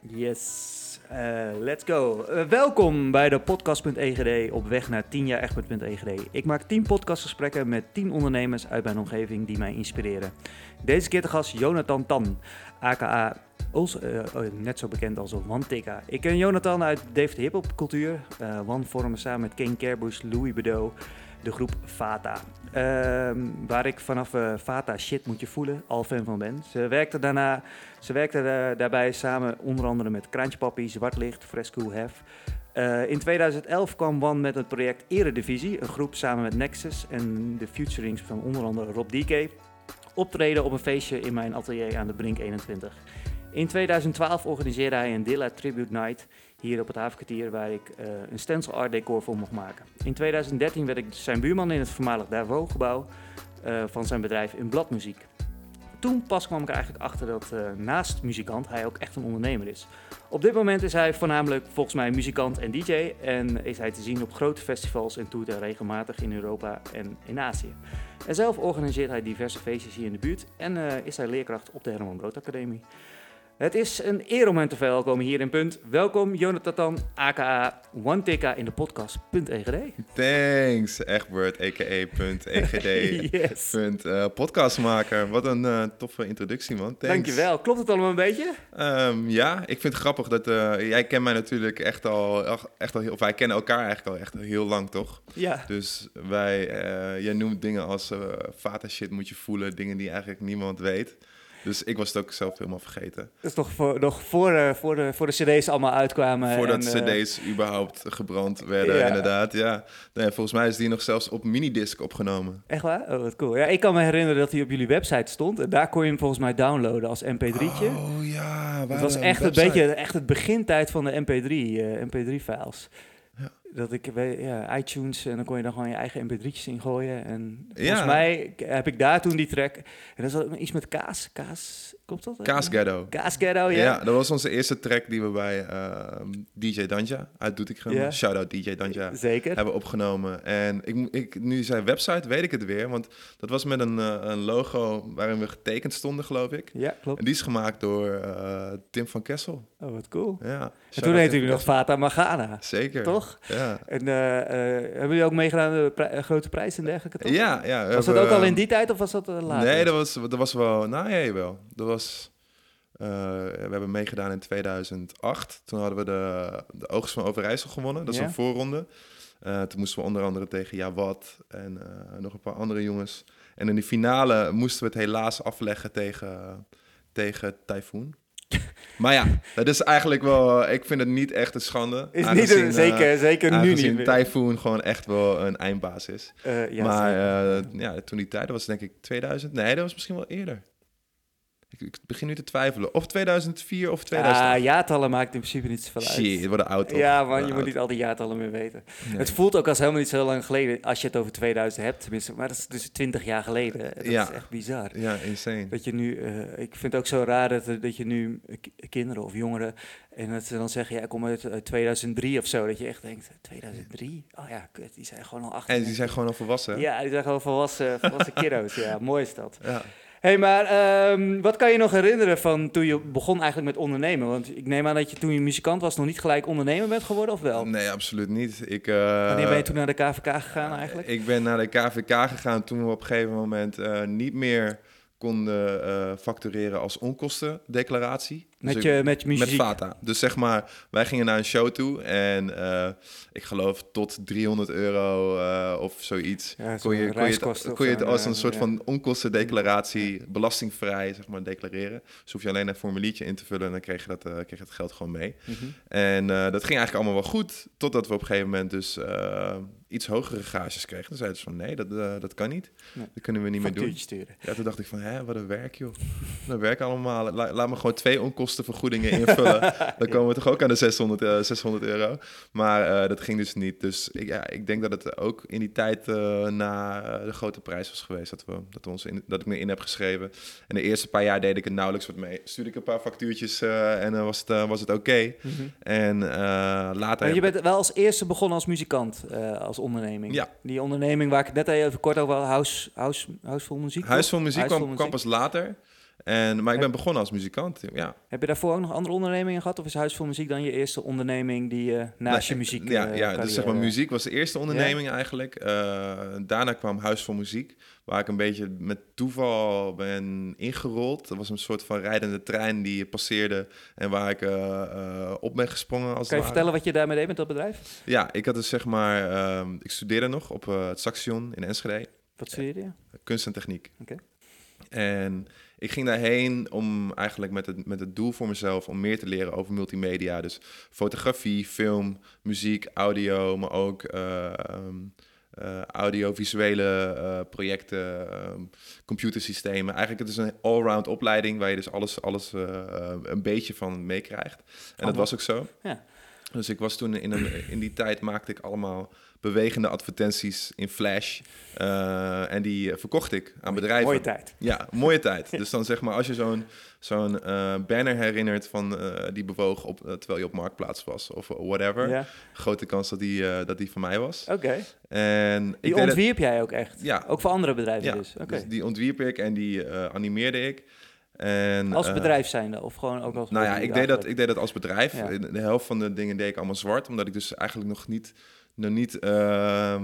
Yes, eh, let's go. Eh, welkom bij de podcast.egd op weg naar 10 jaar echt.egd. Ik maak 10 podcastgesprekken met 10 ondernemers uit mijn omgeving die mij inspireren. Deze keer de gast Jonathan Tan, aka eh, oh, net zo bekend als One Tikka. Ik ken Jonathan uit Dave Hip Hop cultuur. One vormen samen met King Kerbush, Louis Bedeau de groep Vata. Ehm, waar ik vanaf uh, Vata shit moet je voelen al fan van ben. Ze werkte, daarna, ze werkte uh, daarbij samen onder andere met Krantje Zwartlicht, Fresco Hef. Uh, in 2011 kwam Wan met het project Eredivisie, een groep samen met Nexus en de futurings van onder andere Rob DK. Optreden op een feestje in mijn atelier aan de Brink 21. In 2012 organiseerde hij een Dilla Tribute Night hier op het havenkwartier waar ik uh, een stencil art decor voor mocht maken. In 2013 werd ik zijn buurman in het voormalig Davos gebouw uh, van zijn bedrijf in bladmuziek. Toen pas kwam ik er eigenlijk achter dat uh, naast muzikant hij ook echt een ondernemer is. Op dit moment is hij voornamelijk volgens mij muzikant en DJ en is hij te zien op grote festivals en toert hij regelmatig in Europa en in Azië. En zelf organiseert hij diverse feestjes hier in de buurt en is hij leerkracht op de Herman Brood Academie. Het is een eer om hem te verwelkomen hier in Punt. Welkom Jonathan, aka OneTK in de podcast.egd. Thanks, Egbert, aka Punt, EGD. yes. Punt, uh, podcastmaker. Wat een uh, toffe introductie, man. Thanks. Dankjewel. Klopt het allemaal een beetje? Um, ja, ik vind het grappig dat... Uh, jij kent mij natuurlijk echt al, echt al heel... Of wij kennen elkaar eigenlijk al echt heel lang, toch? Ja. Dus wij... jij noemt dingen als vata shit moet je voelen. Dingen die eigenlijk niemand weet. Dus ik was het ook zelf helemaal vergeten. Dat is toch voor, nog voor, uh, voor, de, voor de cd's allemaal uitkwamen. Voordat en, uh, cd's überhaupt gebrand werden, inderdaad. Ja. Nee, volgens mij is die nog zelfs op minidisc opgenomen. Echt waar? Oh, wat cool. Ja, ik kan me herinneren dat hij op jullie website stond. En daar kon je hem volgens mij downloaden als mp3'tje. Oh ja. Het was echt een beetje echt het begintijd van de mp3, uh, mp3-files dat ik ja, iTunes en dan kon je dan gewoon je eigen mp3'tjes ingooien. En volgens mij heb ik daar toen die track. En dat is iets met kaas. Kaas, klopt dat? Kaas Ghetto. Kaas Ghetto, ja. Ja, dat was onze eerste track die we bij uh, ehm, DJ Danja uit Doetinchem, ja. shout-out DJ Danja, Zeker. hebben opgenomen. En ik, ik, nu zijn website weet ik het weer, want dat was met een, uh, een logo waarin we getekend stonden, geloof ik. Ja, klopt. En die is gemaakt door uh, Tim van Kessel. Oh, wat cool. Ja. En toen heette jullie nog Fata Morgana. Zeker. Toch? Ja. En uh, hebben jullie ook meegedaan aan de grote prijs en dergelijke? Toch? Ja, ja. Was dat ook al in die tijd of was dat later? Nee, dat was, dat was wel... Nou, ja, wel. Dat was... Uh, we hebben meegedaan in 2008. Toen hadden we de, de Oogst van Overijssel gewonnen. Dat is een voorronde. Uh, toen moesten we onder andere tegen Jawad en uh, nog een paar andere jongens. En in de finale moesten we het helaas afleggen tegen, tegen Typhoon. maar ja, dat is eigenlijk wel... Ik vind het niet echt een schande. Is niet een, zeker, zeker nu niet meer. Typhoon gewoon echt wel een eindbaas is. ja, maar ja, toen die tijd, dat was denk ik 2000. Nee, dat was misschien wel eerder. Ik, ik, begin nu te twijfelen. Of 2004 of 2000. Ja, jaartallen maakt in principe niet zoveel uit. Shit, wordt oud toch? Ja, man, je moet niet al die jaartallen meer weten. Nee. Het voelt ook als helemaal niet zo lang geleden als je het over 2000 hebt. Tenminste, maar dat is dus 20 jaar geleden. Dat ja. is echt bizar. Ja, insane. Dat je nu, uh, ik vind het ook zo raar dat, dat je nu kinderen of jongeren... en dat ze dan zeggen, ja, ik kom uit, uit 2003 of zo. Dat je echt denkt, 2003? Oh ja, kut, die zijn gewoon al 18. En die zijn gewoon al volwassen. Ja, die zijn gewoon volwassen, volwassen kiddo's. Ja, mooi is dat. Ja hey, maar um, wat kan je nog herinneren van toen je begon eigenlijk met ondernemen? Want ik neem aan dat je toen je muzikant was nog niet gelijk ondernemer bent geworden, of wel? Nee, absoluut niet. Ik, uh, Wanneer ben je toen naar de KVK gegaan eigenlijk? Ik ben naar de KVK gegaan toen we op een gegeven moment uh, niet meer konden uh, factureren als onkostendeclaratie. Met, dus je, met je muziek? Met Vata. Dus zeg maar, wij gingen naar een show toe en uh, ik geloof tot 300 euro uh, of zoiets. Ja, kon je, kon je het, kon je het als een soort ja. van onkostendeclaratie belastingvrij zeg maar, declareren. Dus hoef je alleen een formuliertje in te vullen en dan kreeg je dat, uh, kreeg je het geld gewoon mee. Mm -hmm. En dat ging eigenlijk allemaal wel goed, totdat we op een gegeven moment dus iets hogere gages kregen. Toen zeiden ze van nee, dat, dat kan niet. Nee. Dat kunnen we niet meer doen. Sturen. Ja, toen dacht ik van, hè, wat een werk joh. Dat werk allemaal. La, laat me gewoon twee onkostenvergoedingen invullen. Dan komen we toch ook aan de 600, uh, 600 euro. Maar uh, dat ging dus niet. Dus ik, ja, ik denk dat het ook in die tijd na de grote prijs was geweest. Dat, we, dat, we ons in, dat ik me in heb geschreven. En de eerste paar jaar deed ik het nauwelijks wat mee. Stuurde ik een paar factuurtjes en was het, was het oké. Okay. Mm -hmm. En later... Maar je bent wel als eerste begonnen als muzikant, als onderneming. Ja. Die onderneming waar ik het net even kort over had, House, house, house Muziek. Huis van Muziek kwam, kwam pas later. En, maar ik ben begonnen als muzikant, ja. Heb je daarvoor ook nog andere ondernemingen gehad? Of is Huis voor Muziek dan je eerste onderneming die je naast je muziek... Ja, ja dus zeg maar muziek was de eerste onderneming eigenlijk. daarna kwam Huis voor Muziek, waar ik een beetje met toeval ben ingerold. Dat was een soort van rijdende trein die passeerde en waar ik op ben gesprongen. Als kan je vertellen wat je daarmee deed met dat bedrijf? Ja, ik had dus zeg maar... Ehm, ik studeerde nog op het Saxion in Enschede. Wat studeerde je? Kunst en techniek. Oké. En ik ging daarheen om eigenlijk met het, met het doel voor mezelf om meer te leren over multimedia. Dus fotografie, film, muziek, audio, maar ook uh, uh, audiovisuele uh, projecten, ehm, computersystemen. Eigenlijk het is een allround opleiding waar je dus alles, alles een beetje van meekrijgt. En dat was ook zo. Ja. Dus ik was toen in, een, in die tijd maakte ik allemaal bewegende advertenties in Flash. Uh, en die eh, verkocht ik aan bedrijven. Mooie tijd. Ja, mooie tijd. Dus dan zeg maar, als je zo'n zo'n uh, banner herinnert van die bewoog op, terwijl je op Marktplaats was of whatever. Ja. Grote kans dat die, dat die van mij was. Oké. En die ontwierp jij ook echt? Ja. Ook voor andere bedrijven ja, dus? Okay. dus die ontwierp ik en die animeerde ik. En, als bedrijf zijnde of gewoon ook als... Nou ja, ik deed, dat, ik deed dat als bedrijf. De helft van de dingen deed ik allemaal zwart, omdat ik dus eigenlijk nog niet nog niet, uh,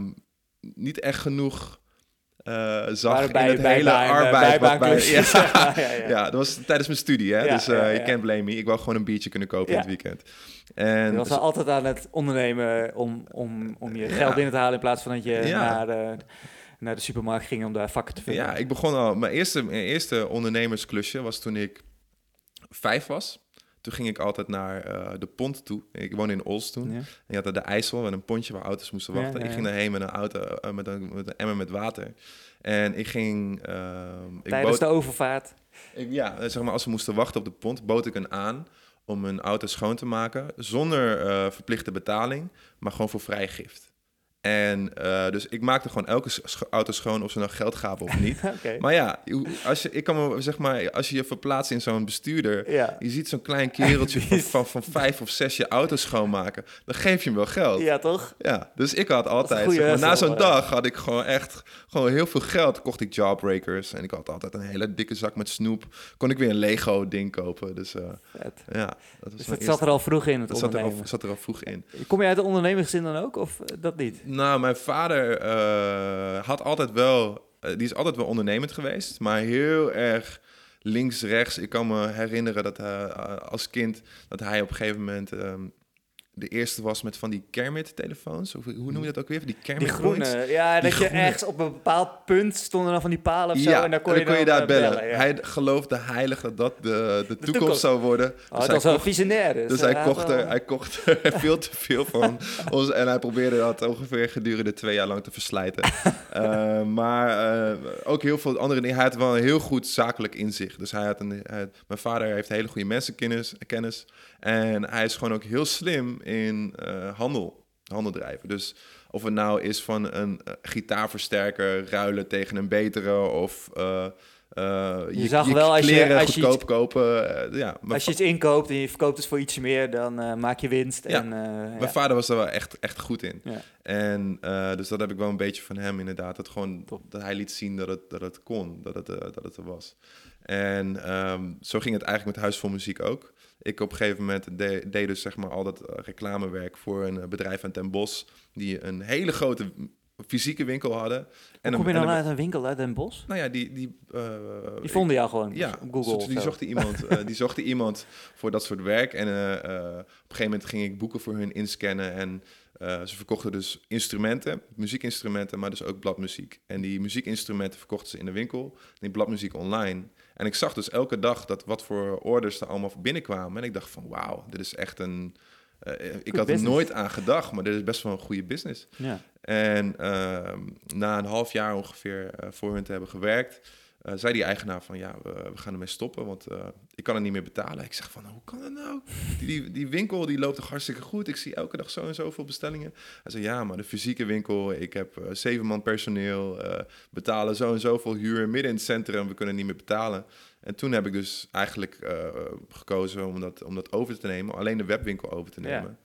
niet echt genoeg uh, zag bij, in het hele arbeid. Bij, bij, ja, ja, ja, ja, dat was tijdens mijn studie, hè? dus je can't blame me. Ik wou gewoon een biertje kunnen kopen in het weekend. En je was dus, altijd aan het ondernemen om, om, om je geld binnen te halen in plaats van dat je naar, de, naar de supermarkt ging om daar vakken te vinden. Ja, ik begon al. Mijn eerste, mijn eerste ondernemersklusje was toen ik vijf was. Toen ging ik altijd naar uh, de pont toe. Ik woonde in Ols toen. En je had daar de IJssel met een pontje waar auto's moesten wachten. ik ging daarheen met een auto, uh, met, een, met een emmer met water. En ik ging... Uh, ik Tijdens de overvaart? Ik, ja, zeg maar als we moesten wachten op de pont, bood ik een aan om een auto schoon te maken. Zonder verplichte betaling, maar gewoon voor vrijgift. En uh, dus ik maakte gewoon elke auto schoon of ze nou geld gaven of niet. Maar ja, als je, ik kan me zeg maar, als je je verplaatst in zo'n bestuurder, ja. je ziet zo'n klein kereltje van, van, van, vijf of zes je auto schoonmaken, dan geef je hem wel geld. Ja, toch? Ja, dus ik had altijd, zeg maar, na zo'n dag had ik gewoon echt gewoon heel veel geld. Kocht ik jawbreakers en ik had altijd een hele dikke zak met snoep. Kon ik weer een Lego ding kopen. Dus uh, ja, dat was dus het zat er al vroeg in, het dat zat er, al, zat er al vroeg in. Kom je uit de ondernemersgezin dan ook, of eh, dat niet? Nou, mijn vader uh, had altijd wel, uh, die is altijd wel ondernemend geweest, maar heel erg links, rechts. Ik kan me herinneren dat hij als kind dat hij op een gegeven moment um, de eerste was met van die Kermit-telefoons. Of hoe noem je dat ook weer? Die Kermit Die groene. Ja, dat je ergens op een bepaald punt stonden dan van die palen of zo. en dan kon, je, dan daar eh, bellen. Hij geloofde heilig dat dat de, de, toekomst, zou worden. Oh, dus dat was wel visionair. Dus, dus hij, kocht er, hij kocht er veel te veel van. ons, en hij probeerde dat ongeveer gedurende twee jaar lang te verslijten. uh, maar uh, ook heel veel andere dingen. Hij had wel een heel goed zakelijk inzicht. Dus hij had een, hij, mijn vader heeft hele goede mensenkennis. Kennis, en hij is gewoon ook heel slim in uh, handel, handel drijven. Dus of het nou is van een uh, gitaarversterker ruilen tegen een betere of uh, je, je, zag wel als je als goedkoop je kopen. ja, als je iets inkoopt en je verkoopt het voor iets meer, dan maak je winst. Ja, en, mijn ja. vader was er wel echt, echt goed in. En dus dat heb ik wel een beetje van hem inderdaad. Dat, gewoon, dat hij liet zien dat het, dat het kon, dat het, dat het er was. En um, zo ging het eigenlijk met Huis voor Muziek ook ik op een gegeven moment deed dus zeg maar al dat eh, reclamewerk voor een eh, bedrijf aan Ten Bos, die een hele grote fysieke winkel hadden. En Hoe kom je dan uit een winkel uit Den Bosch? Nou ja, die... Die, uh, die vonden jou gewoon ja, op Google die zochten, iemand, uh, die zochten iemand voor dat soort werk. En uh, op een gegeven moment ging ik boeken voor hun inscannen. En ze verkochten dus instrumenten, muziekinstrumenten, maar dus ook bladmuziek. En die muziekinstrumenten verkochten ze in de winkel. En die bladmuziek online. En ik zag dus elke dag dat wat voor orders er allemaal binnenkwamen. En ik dacht van wauw, dit is echt een... Uh, ik had er nooit aan gedacht, maar dit is best wel een goede business. Ja. En uh, na een half jaar ongeveer uh, voor hun te hebben gewerkt, uh, zei die eigenaar van ja, we, we gaan ermee stoppen, want uh, ik kan het niet meer betalen. Ik zeg van hoe kan dat nou? Die, die, die, winkel die loopt toch hartstikke goed. Ik zie elke dag zo en zoveel bestellingen. Hij zei ja, maar de fysieke winkel, ik heb uh, zeven man personeel, betalen zo en zoveel huur midden in het centrum, we kunnen niet meer betalen. En toen heb ik dus eigenlijk gekozen om dat, om dat over te nemen, alleen de webwinkel over te nemen.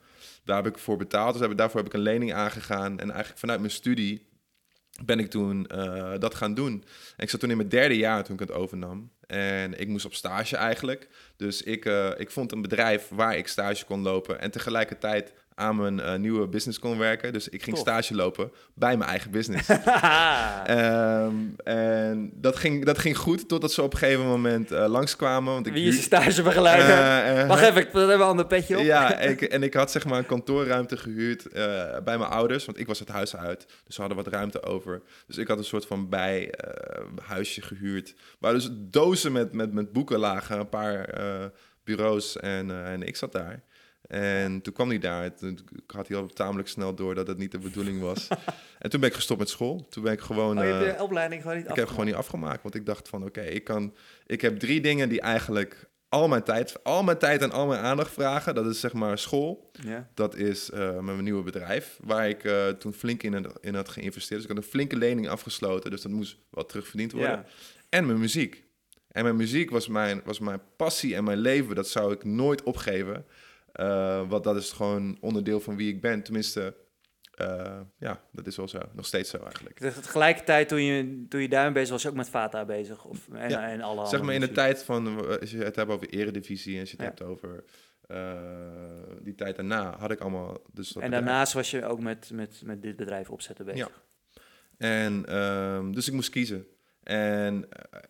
Daar heb ik voor betaald, dus heb, daarvoor heb ik een lening aangegaan en eigenlijk vanuit mijn studie ben ik toen uh, dat gaan doen. En ik zat toen in mijn derde jaar toen ik het overnam. En ik moest op stage eigenlijk. Dus ik, uh, ik vond een bedrijf waar ik stage kon lopen. En tegelijkertijd aan mijn uh, nieuwe business kon werken. Dus ik ging stage lopen bij mijn eigen business. um, en dat ging, dat ging goed, totdat ze op een gegeven moment uh, langskwamen. Want ik Wie is je stagebegeleider? Uh, Wacht even, ik heb een ander petje op. ja, ik, en ik had zeg maar een kantoorruimte gehuurd bij mijn ouders. Want ik was het huis uit, dus ze hadden wat ruimte over. Dus ik had een soort van bijhuisje gehuurd. Waar dus dozen met, met, met boeken lagen, een paar bureaus en, en ik zat daar. En toen kwam hij daar. Toen had hij al tamelijk snel door dat het niet de bedoeling was. en toen ben ik gestopt met school. Toen ben ik gewoon. Oh, je hebt de eh, opleiding gewoon niet Ik heb gewoon niet afgemaakt. Want ik dacht van oké, ik kan. Ik heb drie dingen die eigenlijk al mijn tijd, al mijn tijd en al mijn aandacht vragen. Dat is zeg maar school. Ja. Dat is uh, mijn nieuwe bedrijf, waar ik uh, toen flink in, in had geïnvesteerd. Dus ik had een flinke lening afgesloten, dus dat moest wat terugverdiend worden. Ja. En mijn muziek. En mijn muziek was mijn, was mijn passie en mijn leven. Dat zou ik nooit opgeven. Uh, want dat is gewoon onderdeel van wie ik ben. Tenminste, uh, ja, dat is wel zo. Nog steeds zo eigenlijk. Dus tegelijkertijd toen je, toen je daarmee bezig was, je ook met Vata bezig? Of, en, ja. en alle zeg maar in de tijd van, als je het hebt over eredivisie en als je het hebt over uh, die tijd daarna, had ik allemaal... Dus en daarnaast was je ook met, met, met dit bedrijf opzetten bezig? Ja. En um, dus ik moest kiezen. En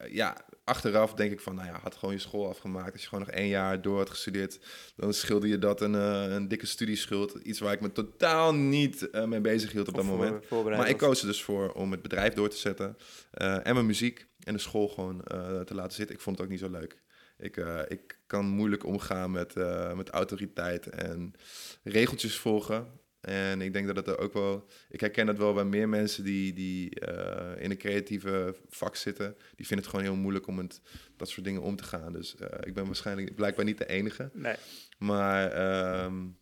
ja, achteraf denk ik van, nou ja, had gewoon je school afgemaakt. Als je gewoon nog één jaar door had gestudeerd, dan schilde je dat een, uh, een dikke studieschuld. Iets waar ik me totaal niet uh, mee bezig hield op dat moment. Maar ik koos er dus voor om het bedrijf door te zetten uh, en mijn muziek en de school gewoon te laten zitten. Ik vond het ook niet zo leuk. Ik, ik kan moeilijk omgaan met, met autoriteit en regeltjes volgen. En ik denk dat het er ook wel. Ik herken dat wel bij meer mensen die, die uh, in een creatieve vak zitten. Die vinden het gewoon heel moeilijk om met dat soort dingen om te gaan. Dus uh, ik ben waarschijnlijk blijkbaar niet de enige. Nee. Maar um,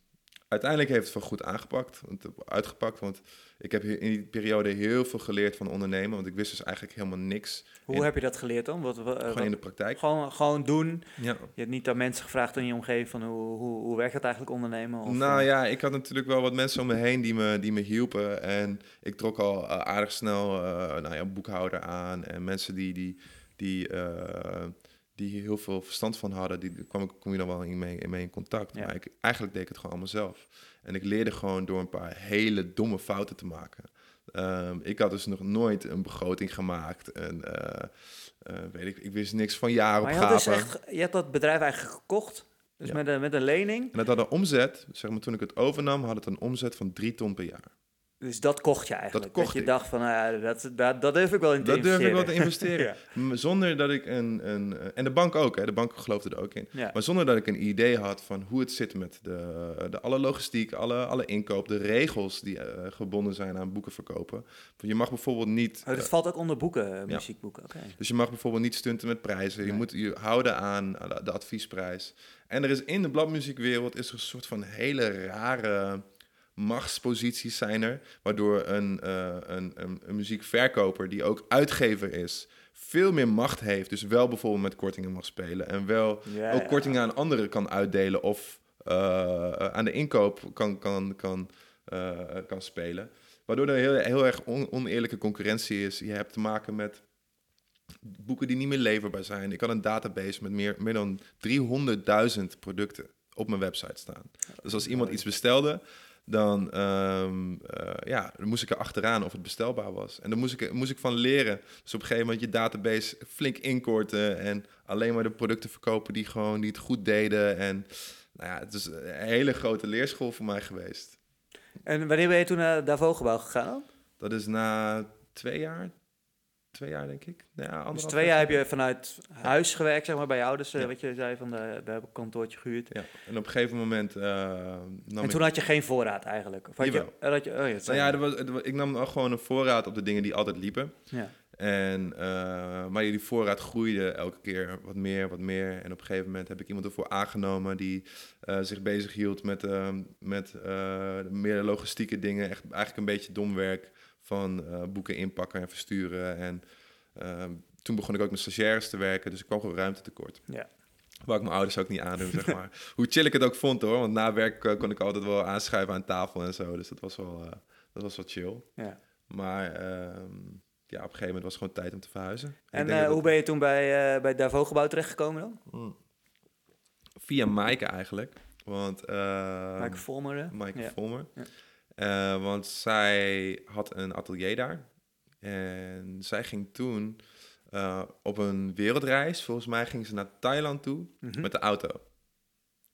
uiteindelijk heeft het wel goed aangepakt, uitgepakt. Want ik heb in die periode heel veel geleerd van ondernemen. Want ik wist dus eigenlijk helemaal niks. Hoe heb je dat geleerd dan? Wat, wat, gewoon in de praktijk. Gewoon, gewoon doen. Ja. Je hebt niet aan mensen gevraagd in je omgeving van hoe, hoe, hoe werkt het eigenlijk ondernemen? Of, nou eh? ja, ik had natuurlijk wel wat mensen om me heen die me, die me hielpen. En ik trok al uh, aardig snel uh, nou ja, boekhouder aan. En mensen die... die, die die heel veel verstand van hadden, die kwam, kom je dan wel in mee, mee in contact. Maar ik, eigenlijk deed ik het gewoon allemaal zelf. En ik leerde gewoon door een paar hele domme fouten te maken. Um, ik had dus nog nooit een begroting gemaakt. En, uh, uh, weet ik, ik wist niks van jaaropgaven. Maar je, had dus echt, je hebt dat bedrijf eigenlijk gekocht, dus met, een, met een lening. En dat had een omzet, zeg maar toen ik het overnam, had het een omzet van drie ton per jaar. Dus dat kocht je eigenlijk. Dat, kocht dat je dacht van, nou ja, dat, dat, dat durf ik wel in te dat investeren. Dat durf ik wel te investeren. Zonder dat ik een, een... En de bank ook, hè. De bank geloofde er ook in. Maar zonder dat ik een idee had van hoe het zit met de, de alle logistiek, alle, alle inkoop, de regels die uh, gebonden zijn aan boeken verkopen. Je mag bijvoorbeeld niet... Oh, dat valt ook onder boeken, muziekboeken. Okay. Dus je mag bijvoorbeeld niet stunten met prijzen. Je moet je houden aan de adviesprijs. En er is in de bladmuziekwereld is er een soort van hele rare machtsposities zijn er, waardoor een, uh, een, een, een, muziekverkoper die ook uitgever is, veel meer macht heeft. Dus wel bijvoorbeeld met kortingen mag spelen en wel ook kortingen aan anderen kan uitdelen of uh, aan de inkoop kan, kan, kan, uh, kan spelen. Waardoor er heel, heel erg on, oneerlijke concurrentie is. Je hebt te maken met boeken die niet meer leverbaar zijn. Ik had een database met meer, meer dan 300.000 producten op mijn website staan. Dus als iemand iets bestelde, dan, um, uh, ja, dan moest ik er achteraan of het bestelbaar was. En dan moest ik, moest ik van leren. Dus op een gegeven moment je database flink inkorten en alleen maar de producten verkopen die, gewoon, die het goed deden. En nou ja, het is een hele grote leerschool voor mij geweest. En wanneer ben je toen naar Davo-gebouw gegaan? Dat is na twee jaar, twee jaar, denk ik. Ja, dus twee jaar heb je vanuit huis gewerkt, zeg maar, bij je ouders, eh, wat je zei, van de, daar heb ik een kantoortje gehuurd. Ja, en op een gegeven moment uh, En toen had je geen voorraad eigenlijk? Of had je, had je, oh, ja, nou ja, er was, ik nam gewoon een voorraad op de dingen die altijd liepen. Ja. En, uh, maar die voorraad groeide elke keer wat meer, wat meer. En op een gegeven moment heb ik iemand ervoor aangenomen die uh, zich bezig hield met, uh, met meer logistieke dingen. Echt eigenlijk een beetje domwerk van boeken inpakken en versturen. En Ehm, toen begon ik ook met stagiaires te werken, dus ik kwam gewoon ruimte tekort. Ja. Waar ik mijn ouders ook niet aandoen, zeg maar. Hoe chill ik het ook vond hoor, want na werk eh, kon ik altijd wel aanschuiven aan tafel en zo. Dus dat was wel, uh, dat was wel chill. Ja. Maar ehm, ja, op een gegeven moment was het gewoon tijd om te verhuizen. En uh, hoe ben je toen bij, uh, bij het Davos-gebouw terechtgekomen dan? Mm. Via Maaike eigenlijk. Want, uh, Maaike Volmer? Maaike ja. Volmer. Ja. Want zij had een atelier daar. En zij ging toen op een wereldreis. Volgens mij ging ze naar Thailand toe mm -hmm. met de auto.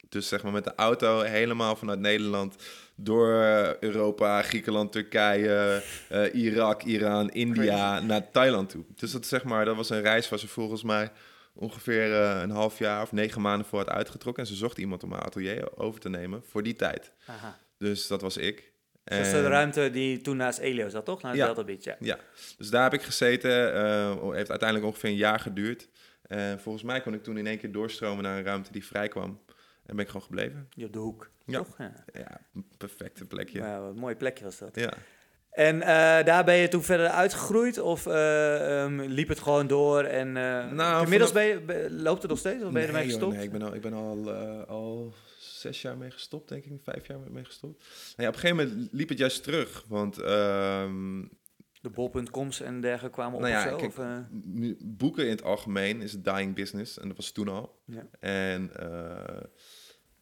Dus zeg maar met de auto helemaal vanuit Nederland door Europa, Griekenland, Turkije, uh, Irak, Iran, India naar Thailand toe. Dus dat, zeg maar, dat was een reis waar ze volgens mij ongeveer uh, een half jaar of negen maanden voor had uitgetrokken. En ze zocht iemand om haar atelier over te nemen voor die tijd. Aha. Dus dat was ik. Dat is de ruimte die toen naast Elio zat, toch? Naast ja, Delta Beach, ja. ja. Dus daar heb ik gezeten. Uh, heeft uiteindelijk ongeveer een jaar geduurd. En volgens mij kon ik toen in één keer doorstromen naar een ruimte die vrij kwam. En ben ik gewoon gebleven. Je op de hoek, ja. toch? Ja, ja perfecte plekje. Ja, wat een mooi plekje was dat. Ja. En uh, daar ben je toen verder uitgegroeid of uh, um, liep het gewoon door en uh, nou, inmiddels ben je, loopt het nog steeds of ben je ermee gestopt? nee, ik ben al, ik ben al, al zes jaar mee gestopt, denk ik, vijf jaar mee gestopt. Nee, op een gegeven moment liep het juist terug, want... Um, de bol.coms en dergelijke kwamen op nou ja, kijk, boeken in het algemeen is een dying business en dat was toen al. Ja. En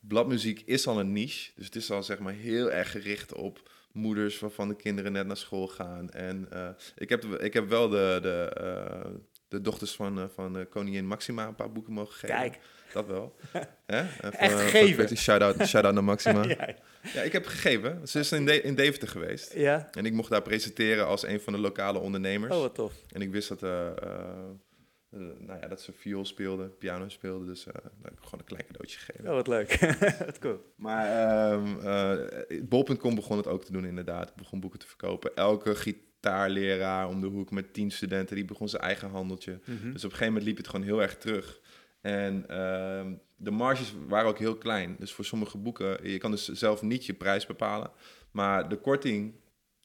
bladmuziek is al een niche. Dus het is al zeg maar heel erg gericht op moeders waarvan de kinderen net naar school gaan. En uh, ik, heb, ik heb wel de, de, de dochters van, van koningin Maxima een paar boeken mogen geven. Kijk. Dat wel. Hè? Echt gegeven. Shout-out shout naar Maxima. ja. ja. ik heb gegeven. Ze is in, de, in Deventer geweest. Ja. En ik mocht daar presenteren als een van de lokale ondernemers. Oh, wat tof. En ik wist dat uh, nou ja, dat ze viool speelde, piano speelde. Dus uh, heb ik gewoon een klein cadeautje gegeven. Oh, wat leuk. wat cool. Maar um, uh, Bol.com begon het ook te doen inderdaad. Ik begon boeken te verkopen. Elke gitaarleraar om de hoek met tien studenten, die begon zijn eigen handeltje. Mm -hmm. Dus op een gegeven moment liep het gewoon heel erg terug. En uh, de marges waren ook heel klein. Dus voor sommige boeken, je kan dus zelf niet je prijs bepalen. Maar de korting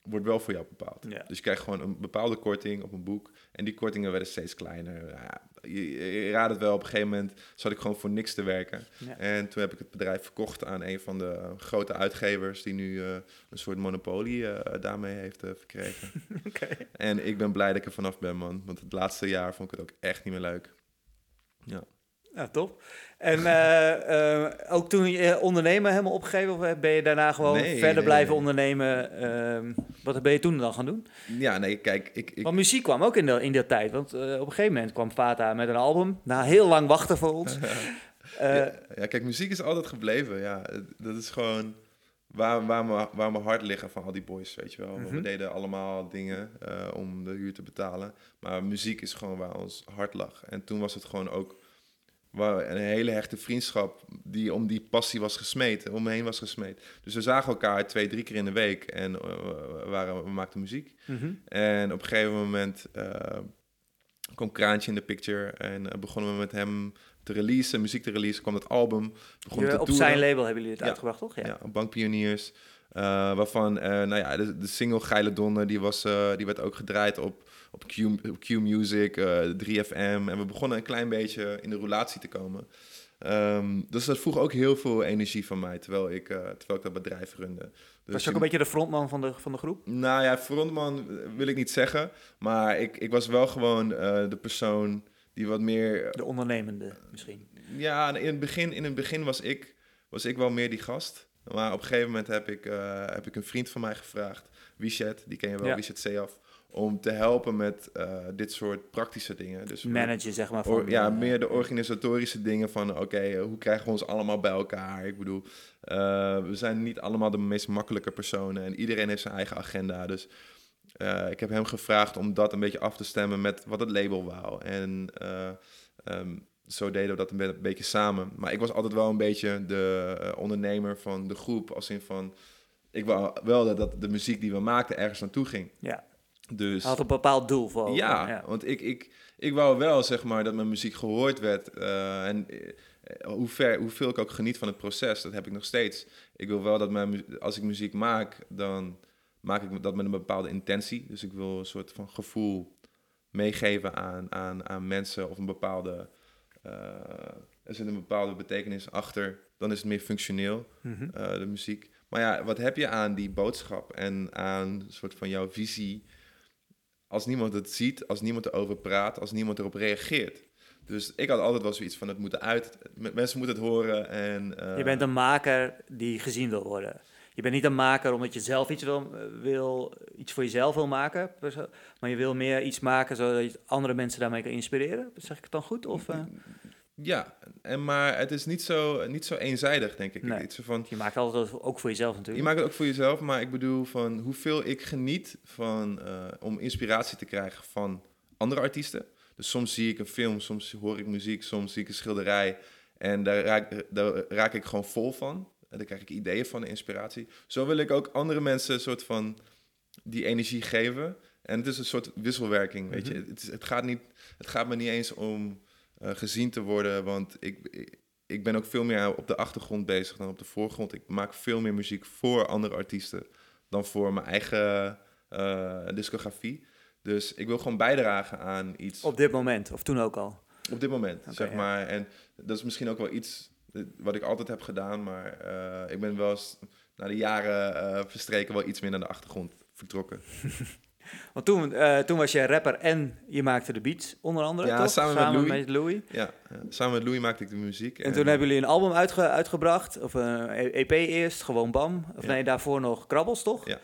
wordt wel voor jou bepaald. Ja. Dus je krijgt gewoon een bepaalde korting op een boek. En die kortingen werden steeds kleiner. Ja, je, je raadt het wel, op een gegeven moment zat ik gewoon voor niks te werken. Ja. En toen heb ik het bedrijf verkocht aan een van de grote uitgevers... die nu uh, een soort monopolie uh, daarmee heeft uh, verkregen. okay. En ik ben blij dat ik er vanaf ben, man. Want het laatste jaar vond ik het ook echt niet meer leuk. Ja. Ja, top. En uh, uh, ook toen je ondernemen helemaal opgegeven, of ben je daarna gewoon nee, verder nee, blijven nee. ondernemen? Uh, wat ben je toen dan gaan doen? Ja, nee, kijk, ik... ik... Want muziek kwam ook in, de, in die tijd, want op een gegeven moment kwam Fata met een album, na heel lang wachten voor ons. ja, ja, kijk, muziek is altijd gebleven, ja. Dat is gewoon waar, waar, mijn, waar mijn hart liggen van al die boys, weet je wel. Mm -hmm. We deden allemaal dingen om de huur te betalen, maar muziek is gewoon waar ons hart lag. En toen was het gewoon ook waar een hele hechte vriendschap die om die passie was gesmeed, om me heen was gesmeed. Dus we zagen elkaar twee, drie keer in de week en uh, we, waren, we maakten muziek. Mm -hmm. En op een gegeven moment uh, kwam Kraantje in de picture en uh, begonnen we met hem te releasen, muziek te releasen, kwam het album. Begon te op toeren. zijn label hebben jullie het Ja. uitgebracht, toch? Ja. Ja, Bankpioniers. Uh, waarvan, nou ja, de, de single Geile Donder, die, was, die werd ook gedraaid op, op, Q, op Q Music, 3FM. En we begonnen een klein beetje in de roulatie te komen. Um, dus dat vroeg ook heel veel energie van mij, terwijl ik, terwijl ik dat bedrijf runde. Dus Was je ook een beetje de frontman van de, van de groep? Nou ja, frontman wil ik niet zeggen. Maar ik, ik was wel gewoon de persoon die wat meer... De ondernemende misschien. Ja, in het begin, in het begin was, ik, was ik wel meer die gast. Maar op een gegeven moment heb ik, uh, heb ik een vriend van mij gevraagd, Wichet, die ken je wel, Ja. Wichet Seaf, om te helpen met uh, dit soort praktische dingen. Dus Manager, zeg maar. Van, ja, eh, meer de organisatorische dingen van, oké, hoe krijgen we ons allemaal bij elkaar? Ik bedoel, uh, we zijn niet allemaal de meest makkelijke personen en iedereen heeft zijn eigen agenda. Dus uh, ik heb hem gevraagd om dat een beetje af te stemmen met wat het label wou. En um, zo deden we dat een, be- een beetje samen. Maar ik was altijd wel een beetje de ondernemer van de groep. Als in van, ik wou wel dat, dat de muziek die we maakten ergens naartoe ging. Ja. Dus, Had een bepaald doel voor. ja, ja. want ik, ik, ik wou wel zeg maar dat mijn muziek gehoord werd. Uh, en uh, hoe ver, hoeveel ik ook geniet van het proces, dat heb ik nog steeds. Ik wil wel dat mijn, als ik muziek maak, dan maak ik dat met een bepaalde intentie. Dus ik wil een soort van gevoel meegeven aan, aan, aan mensen of een bepaalde. Uh, er zit een bepaalde betekenis achter. Dan is het meer functioneel, Mhm. uh, de muziek. Maar ja, wat heb je aan die boodschap en aan een soort van jouw visie als niemand het ziet, als niemand erover praat, als niemand erop reageert. Dus ik had altijd wel zoiets van het moet uit, mensen moeten het horen. En, uh... Je bent een maker die gezien wil worden. Je bent niet een maker omdat je zelf iets wil, wil iets voor jezelf wil maken, maar je wil meer iets maken zodat je andere mensen daarmee kan inspireren. Zeg ik het dan goed? Of, uh... Ja, en, maar het is niet zo, niet zo eenzijdig, denk ik. Nee. van, je maakt altijd ook voor jezelf natuurlijk. Je maakt het ook voor jezelf, maar ik bedoel van hoeveel ik geniet van, uh, om inspiratie te krijgen van andere artiesten. Dus soms zie ik een film, soms hoor ik muziek, soms zie ik een schilderij. En daar raak, daar raak ik gewoon vol van. En daar krijg ik ideeën van, inspiratie. Zo wil ik ook andere mensen een soort van die energie geven. En het is een soort wisselwerking, weet je. Mhm. Het, is, het, gaat niet, het gaat me niet eens om uh, gezien te worden, want ik, ik, ben ook veel meer op de achtergrond bezig dan op de voorgrond. Ik maak veel meer muziek voor andere artiesten dan voor mijn eigen uh, discografie. Dus ik wil gewoon bijdragen aan iets. Op dit moment, of toen ook al? Op dit moment, zeg maar. En dat is misschien ook wel iets eh, wat ik altijd heb gedaan, maar uh, ik ben wel eens na de jaren verstreken wel iets meer naar de achtergrond vertrokken. Want toen, uh, toen was je rapper en je maakte de beats, onder andere, ja, toch? Samen, samen met, Louis. Ja, ja, samen met Louis maakte ik de muziek. En, en toen hebben jullie een album uitge uitgebracht, of een EP eerst, gewoon Bam. Of nee, daarvoor nog Krabbels, toch? Ja.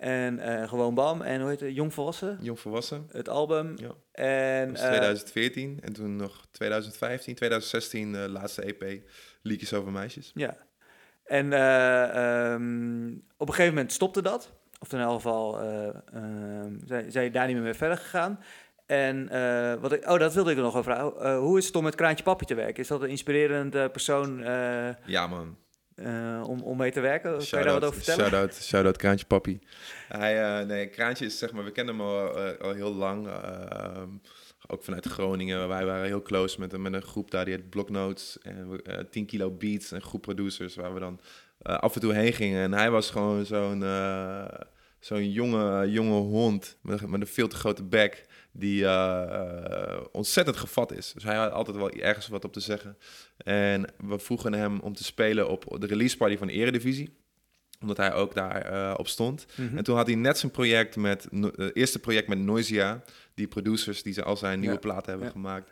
En uh, gewoon Bam. En hoe heet het? Jong Volwassen? Jong Volwassen. Het album. Ja. En, dat 2014. Uh, en toen nog 2015, 2016 de laatste EP. Liedjes over meisjes. Ja. En uh, um, op een gegeven moment stopte dat. Of in elk geval uh, uh, zijn, zijn je daar niet meer mee verder gegaan. En uh, wat ik, oh, dat wilde ik nog over vragen. Uh, hoe is het om met Kraantje Papi te werken? Is dat een inspirerende persoon? Uh, ja, man. om, om mee te werken? Shout kan je daar wat over vertellen? Shout-out, Kraantje Papi. Hij, nee, Kraantje is zeg maar, we kennen hem al, al heel lang. Ehm, ook vanuit Groningen. Wij waren heel close met, met een groep daar die had Blocknotes en 10 kilo beats en groep producers waar we dan af en toe heen gingen. En hij was gewoon zo'n zo'n jonge, jonge hond met, met, een veel te grote bek die uh, ontzettend gevat is. Dus hij had altijd wel ergens wat op te zeggen. En we vroegen hem om te spelen op de release party van de Eredivisie omdat hij ook daar uh, op stond. Mhm. En toen had hij net zijn project met, het eerste project met Noisia, die producers die ze al zijn nieuwe platen hebben gemaakt,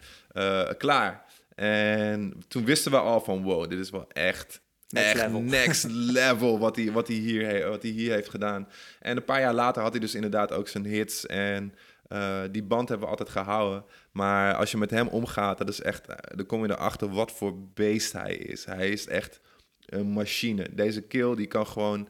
klaar. En toen wisten we al van, wow, dit is wel echt Next echt level. next level wat hij, wat, hij hier, wat hij hier heeft gedaan. En een paar jaar later had hij dus inderdaad ook zijn hits. En uh, die band hebben we altijd gehouden. Maar als je met hem omgaat, dat is echt, uh, dan kom je erachter wat voor beest hij is. Hij is echt een machine. Deze kill die kan gewoon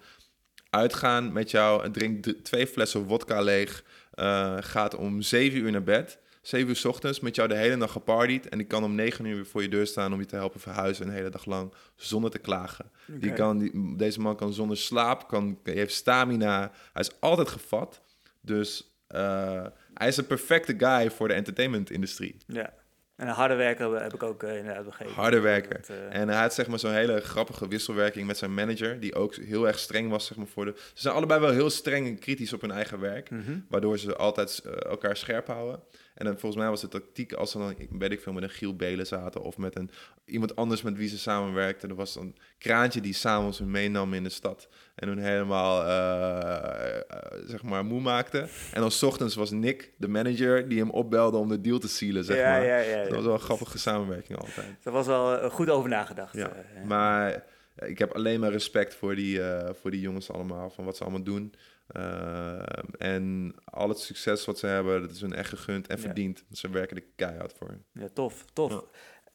uitgaan met jou drinkt twee flessen wodka leeg. Uh, gaat om zeven uur naar bed. 7 uur s ochtends met jou de hele dag gepartied. En die kan om 9 uur weer voor je deur staan om je te helpen verhuizen een hele dag lang. Zonder te klagen. Die kan, die, deze man kan zonder slaap, kan, hij heeft stamina. Hij is altijd gevat. Dus uh, hij is een perfecte guy voor de entertainment-industrie. Ja. En een harde werker heb ik ook uh, inderdaad begrepen. Harde werker. uh... En hij had zeg maar zo'n hele grappige wisselwerking met zijn manager, die ook heel erg streng was zeg maar voor de... Ze zijn allebei wel heel streng en kritisch op hun eigen werk, mm -hmm. waardoor ze altijd elkaar scherp houden. En dan, volgens mij was de tactiek als ze dan, weet ik veel, met een Giel Belen zaten of met een, iemand anders met wie ze samenwerkten. Er was een kraantje die s'avonds hun meenam in de stad en hun helemaal, uh, uh, zeg maar, moe maakte. En dan s ochtends was Nick, de manager, die hem opbelde om de deal te sealen, zeg ja, maar. Ja, ja, dat was wel een grappige samenwerking altijd. Dat was wel goed over nagedacht. Ja, maar ik heb alleen maar respect voor die, voor die jongens allemaal, van wat ze allemaal doen. Uh, en al het succes wat ze hebben, dat is hun echt gegund en verdiend. Ja. Ze werken er keihard voor. Ja, tof, tof. Ja.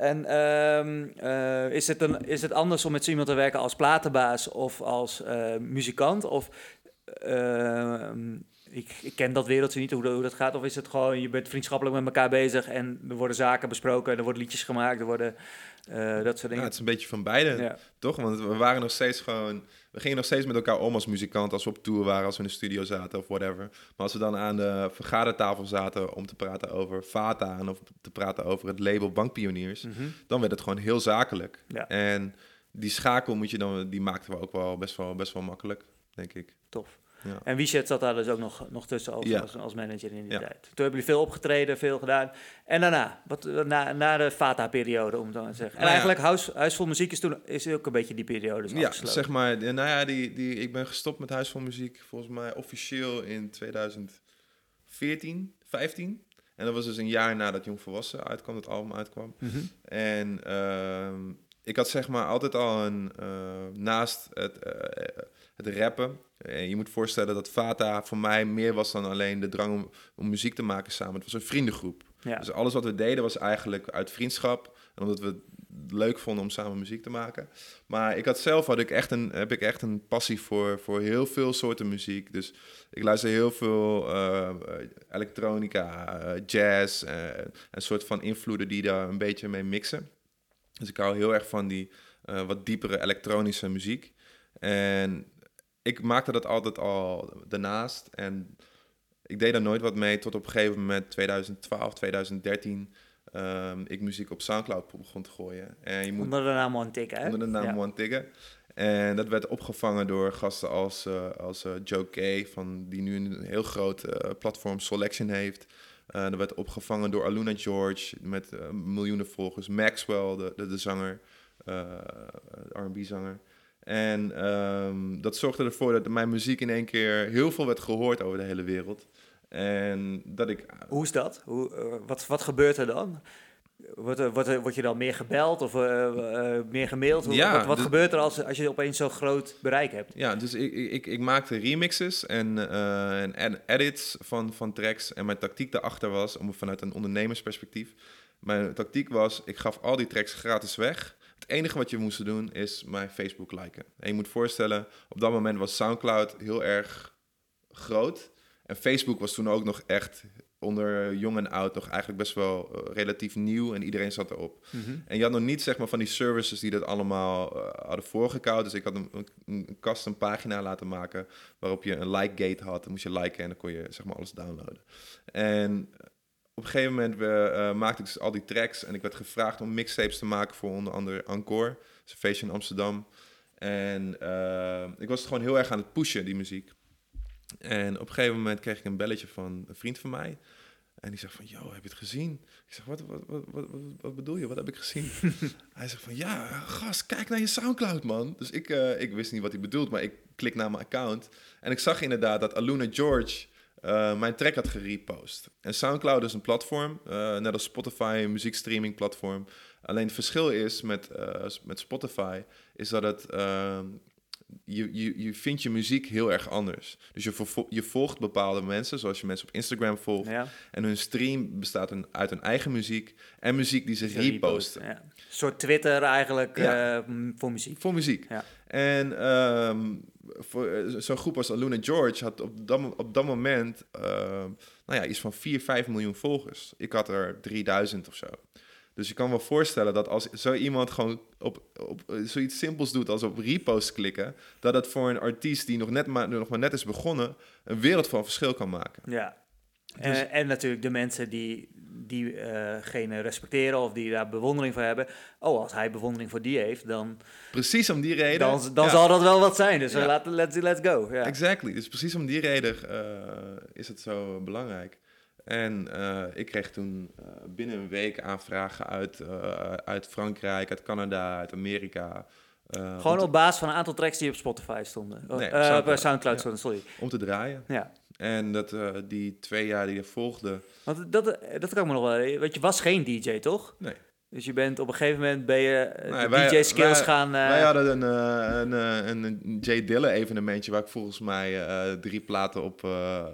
En um, uh, is, het een, is het anders om met zo iemand te werken als platenbaas of als uh, muzikant? Of ehm, ik, ik, ken dat wereldje niet, hoe, hoe, dat gaat. Of is het gewoon, je bent vriendschappelijk met elkaar bezig en er worden zaken besproken, er worden liedjes gemaakt, er worden uh, dat soort dingen. Ja, het is een beetje van beide, ja. toch? Want we waren nog steeds gewoon, we gingen nog steeds met elkaar om als muzikant, als we op tour waren, als we in de studio zaten of whatever. Maar als we dan aan de vergadertafel zaten om te praten over Fata en of te praten over het label Bankpioniers, mm -hmm. dan werd het gewoon heel zakelijk. Ja. En die schakel moet je dan, die maakten we ook wel best wel, best wel makkelijk, denk ik. Tof. Ja. En Wichet zat daar dus ook nog, nog tussen als, ja. als, als, manager in die ja. tijd. Toen hebben jullie veel opgetreden, veel gedaan. En daarna, wat, na, na de Fata-periode, om het dan te zeggen. En nou eigenlijk Huis, Huis vol Muziek is toen is ook een beetje die periode dus Ja, zeg maar. Nou ja, die, die, ik ben gestopt met Huis vol Muziek volgens mij officieel in 2015 14, 15. En dat was dus een jaar nadat Jong Volwassen uitkwam, het album uitkwam. Mhm. En ehm, ik had zeg maar altijd al een, eh, naast het, eh, het rappen. En je moet voorstellen dat Vata voor mij meer was dan alleen de drang om, om muziek te maken samen. Het was een vriendengroep. Ja. Dus alles wat we deden was eigenlijk uit vriendschap. En omdat we het leuk vonden om samen muziek te maken. Maar ik had zelf had ik echt een, heb ik echt een passie voor, voor heel veel soorten muziek. Dus ik luister heel veel eh, elektronica, eh, jazz. eh, een soort van invloeden die daar een beetje mee mixen. Dus ik hou heel erg van die eh, wat diepere elektronische muziek. En ik maakte dat altijd al daarnaast. En ik deed daar nooit wat mee tot op een gegeven moment 2012, 2013 ehm, ik muziek op Soundcloud begon te gooien. En je moet Onder de naam One Tick, hè? onder de naam Ja. One. En dat werd opgevangen door gasten als, eh, als eh, Joe Kay, van, die nu een heel groot eh, platform Selection heeft. Dat werd opgevangen door Aluna George met miljoenen volgers. Maxwell, de, de, de zanger, R&B-zanger. En ehm, dat zorgde ervoor dat mijn muziek in één keer heel veel werd gehoord over de hele wereld. En dat ik Hoe is dat? Hoe, eh, wat, wat gebeurt er dan? Wordt, wordt, word je dan meer gebeld of eh, eh, meer gemaild? Hoe- Ja, wat wat dus- gebeurt er als, als je opeens zo'n groot bereik hebt? Ja, dus ik, ik, ik, maakte remixes en, en ed- edits van, van tracks. En mijn tactiek daarachter was, om vanuit een ondernemersperspectief... Mijn tactiek was, ik gaf al die tracks gratis weg. Het enige wat je moest doen, is mijn Facebook liken. En je moet voorstellen, op dat moment was Soundcloud heel erg groot. En Facebook was toen ook nog echt onder jong en oud nog eigenlijk best wel eh, relatief nieuw. En iedereen zat erop. En je had nog niet zeg maar van die services die dat allemaal eh, hadden voorgekoud. Dus ik had een, een, een custom pagina laten maken waarop je een like gate had. Dan moest je liken en dan kon je zeg maar alles downloaden. En op een gegeven moment we, eh, maakte ik dus al die tracks en ik werd gevraagd om mixtapes te maken voor onder andere Encore. Een feestje in Amsterdam. En eh, ik was het gewoon heel erg aan het pushen, die muziek. En op een gegeven moment kreeg ik een belletje van een vriend van mij. En die zegt van, yo, heb je het gezien? Ik zeg, wat, wat, wat, wat, wat, wat bedoel je? Wat heb ik gezien? hij zegt van, ja, gast, kijk naar je Soundcloud, man. Dus ik, eh, ik wist niet wat hij bedoelt, maar ik klik naar mijn account. En ik zag inderdaad dat Aluna George eh, mijn track had gerepost. En Soundcloud is een platform, eh, net als Spotify, een muziekstreaming platform. Alleen het verschil is met, eh, met Spotify, is dat het... ehm, je, je, je vindt je muziek heel erg anders. Dus je, je volgt bepaalde mensen, zoals je mensen op Instagram volgt. Ja, En hun stream bestaat een- uit hun eigen muziek en muziek die ze reposten. Ja. Een soort Twitter eigenlijk Ja. voor muziek. Voor muziek. Ja. En eh, zo'n groep als Aluna George had op dat, op dat moment ehm, nou ja, iets van 4, 5 miljoen volgers. Ik had er 3000 of zo. Dus je kan wel voorstellen dat als zo iemand gewoon op, op eh, zoiets simpels doet als op repost klikken, dat het voor een artiest die nog, net maar, nog maar net is begonnen, een wereld van verschil kan maken. Ja. Dus- Eh, en natuurlijk de mensen die diegene respecteren of die daar bewondering voor hebben. Oh, als hij bewondering voor die heeft, dan, Precies om die reden. dan, dan ja. zal dat wel wat zijn. Dus Ja. laten let's, let's go. Ja. Exactly. Dus precies om die reden eh, is het zo belangrijk. En eh, ik kreeg toen eh, binnen een week aanvragen uit, eh, uit Frankrijk, uit Canada, uit Amerika. eh, Gewoon op basis van een aantal tracks die op Spotify stonden. Nee, Eh, op Soundcloud. op Soundcloud, stonden, sorry. om te draaien. Ja. En dat, eh, die twee jaar die er volgden, Want dat, dat kan ik me nog wel... Want je was geen DJ, toch? nee. Dus je bent op een gegeven moment ben je eh, Nee, DJ-skills wij- gaan... eh, Wij hadden een, eh, een, een, een Jay Dilla evenementje waar ik volgens mij drie platen op,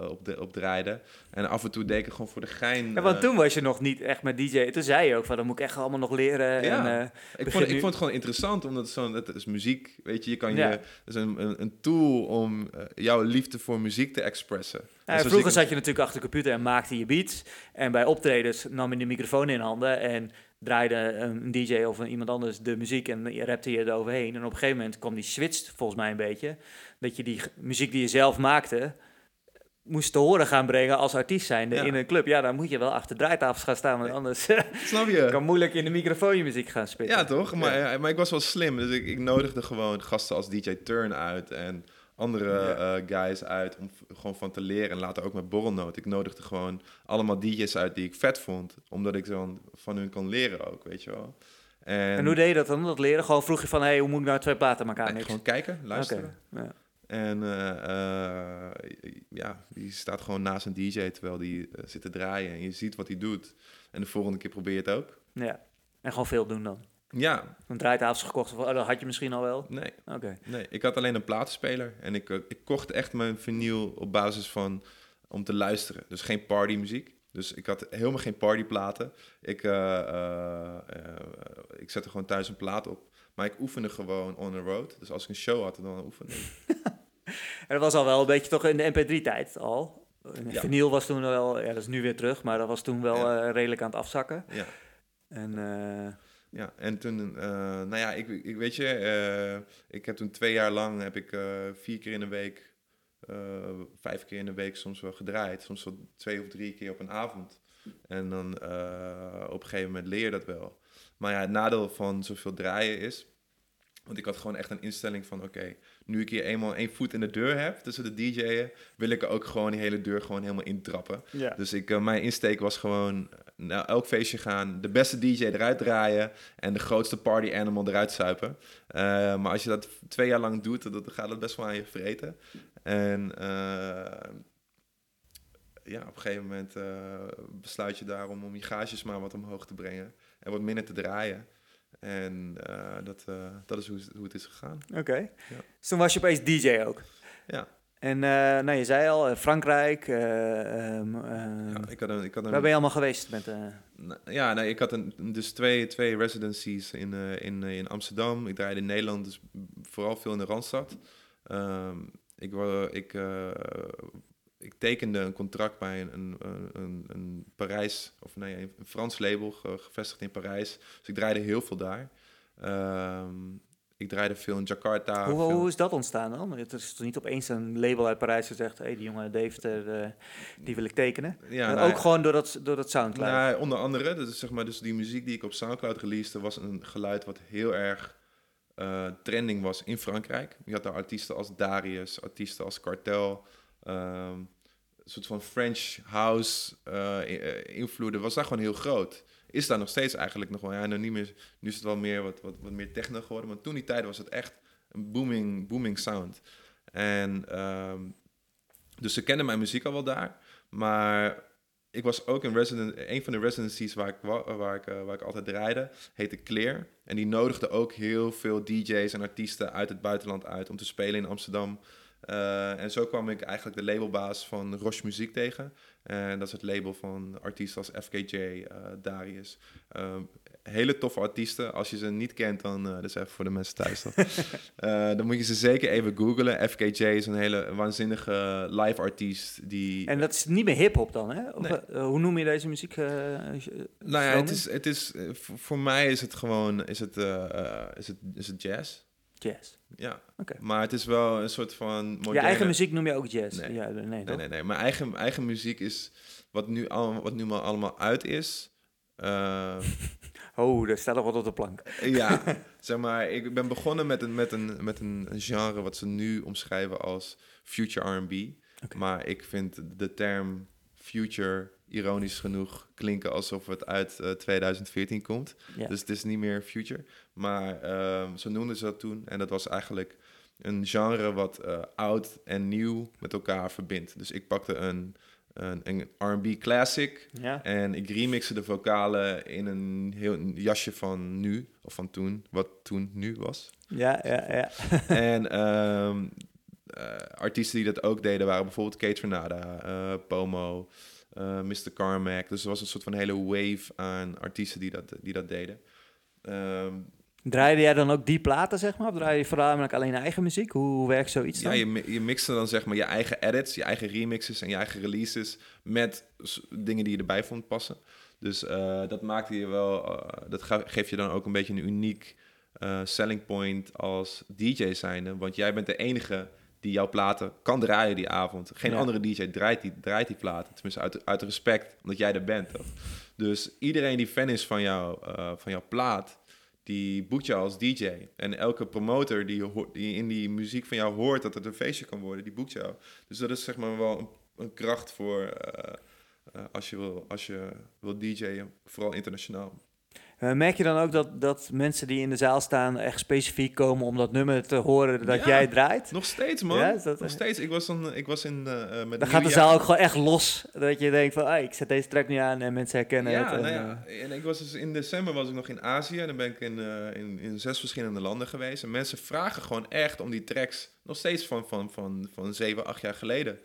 op, de, op draaide. En af en toe deed ik gewoon voor de gein. ja, want toen was je nog niet echt met DJ. Toen zei je ook van, dat moet ik echt allemaal nog leren. Ja. En, Ik vond, ik vond het gewoon interessant, omdat het, zo, het is muziek, weet je, je kan Ja. je, het is een, een, een tool om jouw liefde voor muziek te expressen. Ja, vroeger zat je natuurlijk achter de computer en maakte je beats. En bij optredens nam je de microfoon in handen en draaide een DJ of iemand anders de muziek en je rapte je eroverheen. En op een gegeven moment kwam die switch volgens mij een beetje. Dat je die muziek die je zelf maakte, moest te horen gaan brengen als artiest zijnde Ja. in een club. Ja, dan moet je wel achter draaitafels gaan staan, want anders Snap je? kan moeilijk in de microfoon je muziek gaan spitten. Ja, toch? Maar, ja, maar ik was wel slim, dus ik, ik nodigde gewoon gasten als DJ Turn uit en andere eh, guys uit om gewoon van te leren. En later ook met Borrelnoot. Ik nodigde gewoon allemaal DJ's uit die ik vet vond, omdat ik zo van hun kon leren ook, weet je wel. En, En hoe deed je dat dan, dat leren? Gewoon vroeg je van, hey, hoe moet ik nou twee platen aan elkaar gewoon kijken, luisteren. Ja. En ja, die staat gewoon naast een DJ terwijl die zit te draaien. En je ziet wat hij doet. En de volgende keer probeer je het ook. Ja, en gewoon veel doen dan. Ja. Een draaitafels gekocht, of, oh, dat had je misschien al wel? Nee. Oké. Nee, ik had alleen een platenspeler. En ik, ik kocht echt mijn vinyl op basis van om te luisteren. Dus geen partymuziek. Dus ik had helemaal geen partyplaten. Ik, uh, uh, ik zette gewoon thuis een plaat op. Maar ik oefende gewoon on the road. Dus als ik een show had, dan oefende ik. en dat was al wel een beetje toch in de MP3-tijd al. Ja. Vinyl was toen wel, ja, dat is nu weer terug, maar dat was toen wel redelijk aan het afzakken. Ja. En, ja, en toen, nou ja, ik, ik weet je, ik heb toen twee jaar lang, heb ik vier keer in de week vijf keer in de week soms wel gedraaid. Soms wel twee of drie keer op een avond. En dan op een gegeven moment leer je dat wel. Maar ja, het nadeel van zoveel draaien is... Want ik had gewoon echt een instelling van... Oké, nu ik hier eenmaal één voet in de deur heb tussen de DJ'en... wil ik ook gewoon die hele deur gewoon helemaal intrappen. Ja. Dus ik, mijn insteek was gewoon naar elk feestje gaan... de beste DJ eruit draaien... en de grootste party animal eruit zuipen. Uh, maar als je dat twee jaar lang doet... dan gaat het best wel aan je vreten. En uh, ja, op een gegeven moment uh, besluit je daarom om je gages maar wat omhoog te brengen en wat minder te draaien. En dat, dat is hoe, hoe, het is gegaan. Oké. Ja. Dus toen was je opeens DJ ook? Ja. En nou, je zei al, Frankrijk. Um, ja, ik had een, ik had een, waar ben je allemaal geweest? Met, ja, nee, ik had een, dus twee, twee residencies in, in, in Amsterdam. Ik draaide in Nederland, dus vooral veel in de Randstad. Um, ik, ik, ik tekende een contract bij een, een, een, een Parijs, of nee, een Frans label gevestigd in Parijs. Dus ik draaide heel veel daar. Ik draaide veel in Jakarta. Hoe, hoe is dat ontstaan dan? Het is toch niet opeens een label uit Parijs gezegd... hé, hey, die jonge Dave, uh, die wil ik tekenen? Ja, nou, ook gewoon door dat, door dat Soundcloud? Nou, onder andere, dus, zeg maar, dus die muziek die ik op Soundcloud releasede... was een geluid wat heel erg uh, trending was in Frankrijk. Je had daar artiesten als Darius, artiesten als Cartel, um, een soort van French house uh, invloeden, was daar gewoon heel groot. Is daar nog steeds eigenlijk nog wel, ja, nou niet meer, nu is het wel meer wat, wat, wat meer techno geworden, maar toen die tijd was het echt een booming, booming sound. En um, dus ze kennen mijn muziek al wel daar, maar ik was ook een resident, een van de residencies waar ik, waar, ik, uh, waar ik altijd draaide, heette Clear. En die nodigde ook heel veel DJ's en artiesten uit het buitenland uit om te spelen in Amsterdam. Uh, en zo kwam ik eigenlijk de labelbaas van Roche Muziek tegen. En dat is het label van artiesten als FKJ, uh, Darius, hele toffe artiesten. Als je ze niet kent, dan, uh, dat is even voor de mensen thuis. dan moet je ze zeker even googlen. FKJ is een hele waanzinnige live artiest. Die, en dat is niet meer hip-hop dan, hè? Of, nee. hoe noem je deze muziek? nou ja, het is, het is, voor mij is het gewoon is het, is het, is het jazz. Jazz. Ja, okay. maar het is wel een soort van. Moderne... Je eigen muziek noem je ook jazz? Nee, ja, nee, nee, nee, nee. Mijn eigen, eigen muziek is wat nu, al, wat nu maar allemaal uit is. Uh, oh, daar staat nog wat op de plank. ja, zeg maar, ik ben begonnen met een, met, een, met een genre wat ze nu omschrijven als future R&B. Okay. Maar ik vind de term future, ironisch genoeg, klinken alsof het uit uh, 2014 komt. Ja. Dus het is niet meer future. Maar uh, zo noemden ze dat toen. En dat was eigenlijk een genre wat uh, oud en nieuw met elkaar verbindt. Dus ik pakte een een, een R&B classic. Ja. En ik remixte de vocalen in een heel een jasje van nu, of van toen, wat toen nu was. Ja, ja, ja. en um, artiesten die dat ook deden waren bijvoorbeeld Kate Renata, uh, Pomo, uh, Mr. Carmack. Dus er was een soort van hele wave aan artiesten die dat, die dat deden. Um, Draaide jij dan ook die platen, zeg maar? Of draai je voornamelijk alleen eigen muziek? Hoe, hoe werkt zoiets dan? Ja, je, je mixte dan zeg maar je eigen edits, je eigen remixes en je eigen releases met dingen die je erbij vond passen. Dus uh, dat maakte je wel, uh, dat geeft je dan ook een beetje een uniek uh, selling point als DJ zijnde. Want jij bent de enige die jouw platen kan draaien die avond. Geen Ja. andere DJ draait die, draait die platen. Tenminste, uit, uit respect, omdat jij er bent. Toch? Dus iedereen die fan is van, jou, uh, van jouw plaat, die boekt jou als DJ. En elke promotor die, die in die muziek van jou hoort dat het een feestje kan worden, die boekt jou. Dus dat is zeg maar wel een, een kracht voor uh, uh, als je wil, als je wil DJ'en, vooral internationaal. Uh, merk je dan ook dat, dat mensen die in de zaal staan echt specifiek komen om dat nummer te horen dat jij draait? Nog steeds, man. Ja, dat, nog steeds. Ik was, dan, ik was in uh, met Dan gaat de zaal ook gewoon echt los. Dat je denkt van, hey, ik zet deze track nu aan en mensen herkennen ja, het. Nou ja, en ik was dus in december was ik nog in Azië. En dan ben ik in, in, in zes verschillende landen geweest. En mensen vragen gewoon echt om die tracks. Nog steeds van, van, van, van zeven, acht jaar geleden.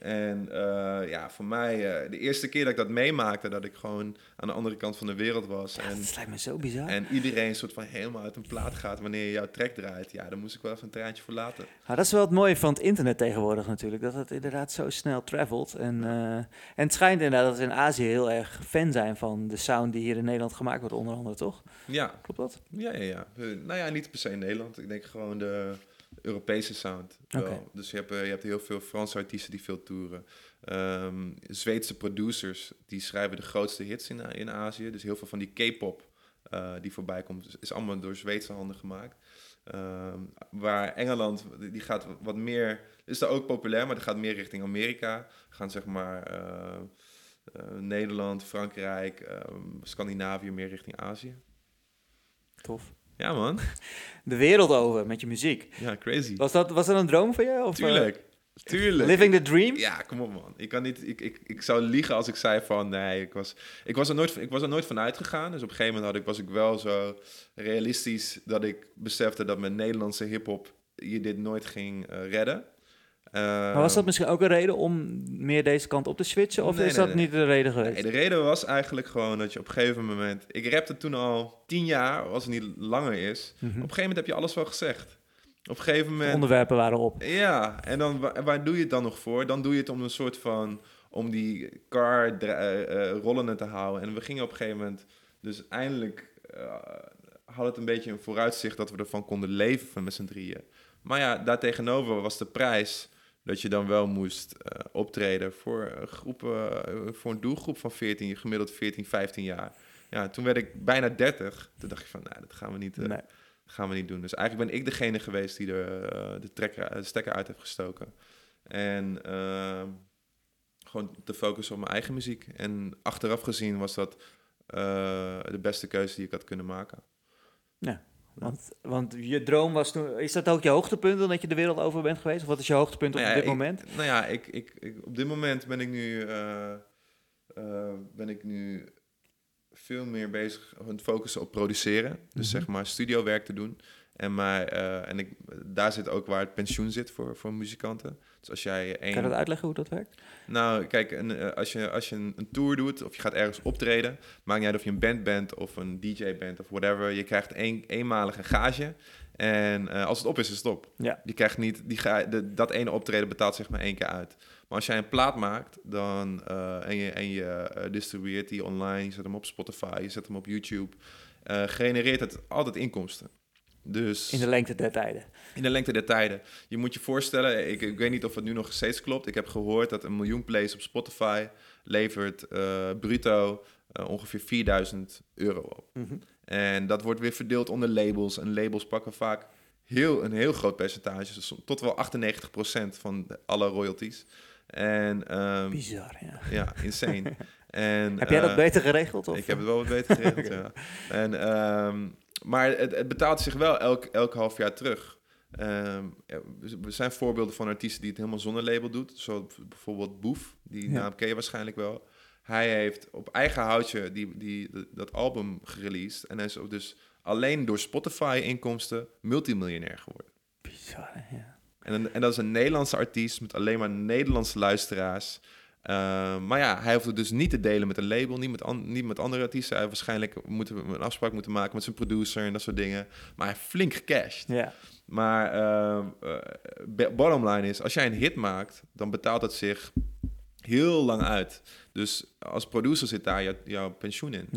En uh, ja, voor mij, uh, de eerste keer dat ik dat meemaakte, dat ik gewoon aan de andere kant van de wereld was. Ja, en, dat lijkt me zo bizar. En iedereen soort van helemaal uit een plaat gaat wanneer je jouw track draait. Ja, dan moest ik wel even een traantje voor laten. Nou, dat is wel het mooie van het internet tegenwoordig natuurlijk. Dat het inderdaad zo snel travelt. En, uh, en het schijnt inderdaad dat ze in Azië heel erg fan zijn van de sound die hier in Nederland gemaakt wordt, onder andere, toch? Ja. Klopt dat? Ja, ja, ja. Nou ja, niet per se in Nederland. Ik denk gewoon de Europese sound. Okay. Dus je hebt, je hebt heel veel Franse artiesten die veel toeren. Um, Zweedse producers die schrijven de grootste hits in, in Azië. Dus heel veel van die K-pop uh, die voorbij komt, is allemaal door Zweedse handen gemaakt. Um, waar Engeland, die gaat wat meer, is daar ook populair, maar die gaat meer richting Amerika. Gaan zeg maar uh, uh, Nederland, Frankrijk, um, Scandinavië meer richting Azië. Tof. Ja, man. De wereld over met je muziek. Ja, crazy. Was dat, was dat een droom van je? Of, Tuurlijk. Tuurlijk. Living the dream? Ja, kom op man. Ik, kan niet, ik, ik, ik zou liegen als ik zei van nee, ik was, ik, was er nooit, ik was er nooit van uitgegaan. Dus op een gegeven moment had ik, was ik wel zo realistisch dat ik besefte dat mijn Nederlandse hip-hop je dit nooit ging uh, redden. Uh, maar was dat misschien ook een reden om meer deze kant op te switchen? Of nee, is nee, dat nee. niet de reden geweest? Nee, de reden was eigenlijk gewoon dat je op een gegeven moment... Ik rapte toen al tien jaar, als het niet langer is. Mm -hmm. Op een gegeven moment heb je alles wel gezegd. Op een gegeven moment... De onderwerpen waren op. Ja, en dan waar, waar, doe je het dan nog voor? Dan doe je het om een soort van... om die car uh, uh, rollende te houden. En we gingen op een gegeven moment... dus eindelijk uh, had het een beetje een vooruitzicht... dat we ervan konden leven van met z'n drieën. Maar ja, daartegenover was de prijs... dat je dan wel moest optreden voor, groepen, voor een doelgroep van 14... gemiddeld 14, 15 jaar. Ja, toen werd ik bijna 30. Toen dacht ik van, nou, dat gaan we niet... Nee gaan we niet doen. Dus eigenlijk ben ik degene geweest die de, de, trekker, de stekker uit heeft gestoken. En uh, gewoon te focussen op mijn eigen muziek. En achteraf gezien was dat uh, de beste keuze die ik had kunnen maken. Ja, want, want je droom was toen... Is dat ook je hoogtepunt dat je de wereld over bent geweest? Of wat is je hoogtepunt nou ja, op dit ik, moment? Nou ja, ik, ik, ik, op dit moment ben ik nu... Uh, ben ik nu veel meer bezig met focussen op produceren. Dus mm-hmm. zeg maar studiowerk te doen. En, maar, uh, en ik, daar zit ook waar het pensioen zit voor, voor muzikanten. Dus als jij een... Kan je dat uitleggen hoe dat werkt? Nou, kijk, een, uh, als je, als je een, een, tour doet of je gaat ergens optreden... maakt niet uit of je een band bent of een DJ bent of whatever... je krijgt een, eenmalige gage en uh, als het op is, is het op. Ja. Je krijgt niet... Die ga, de, dat ene optreden betaalt zeg maar één keer uit. Maar als jij een plaat maakt dan, uh, en je, en je uh, distribueert die online, je zet hem op Spotify, je zet hem op YouTube, genereert het altijd inkomsten. Dus, in de lengte der tijden. In de lengte der tijden. Je moet je voorstellen, ik, ik weet niet of het nu nog steeds klopt. Ik heb gehoord dat een miljoen plays op Spotify levert bruto ongeveer 4000 euro op. Mm-hmm. En dat wordt weer verdeeld onder labels. En labels pakken vaak heel, een heel groot percentage, dus tot wel 98% van de, alle royalties. En, um, Bizar, ja. Ja, insane. en, heb jij dat uh, beter geregeld? Of? Ik heb het wel wat beter geregeld, ja. En, um, maar het, het, betaalt zich wel elk, elk half jaar terug. Um, er zijn voorbeelden van artiesten die het helemaal zonder label doet. Zo bijvoorbeeld Boef, die ja. naam ken je waarschijnlijk wel. Hij heeft op eigen houtje die, die, dat album gereleased. En hij is dus alleen door Spotify-inkomsten multimiljonair geworden. Bizar, ja. En, en dat is een Nederlandse artiest met alleen maar Nederlandse luisteraars. Uh, maar ja, hij hoeft het dus niet te delen met een label, niet met, an, niet met andere artiesten. Hij waarschijnlijk moeten we een afspraak moeten maken met zijn producer en dat soort dingen. Maar hij heeft flink gecashed. Maar uh, bottom line is, als jij een hit maakt, dan betaalt het zich heel lang uit. Dus als producer zit daar jou, jouw pensioen in.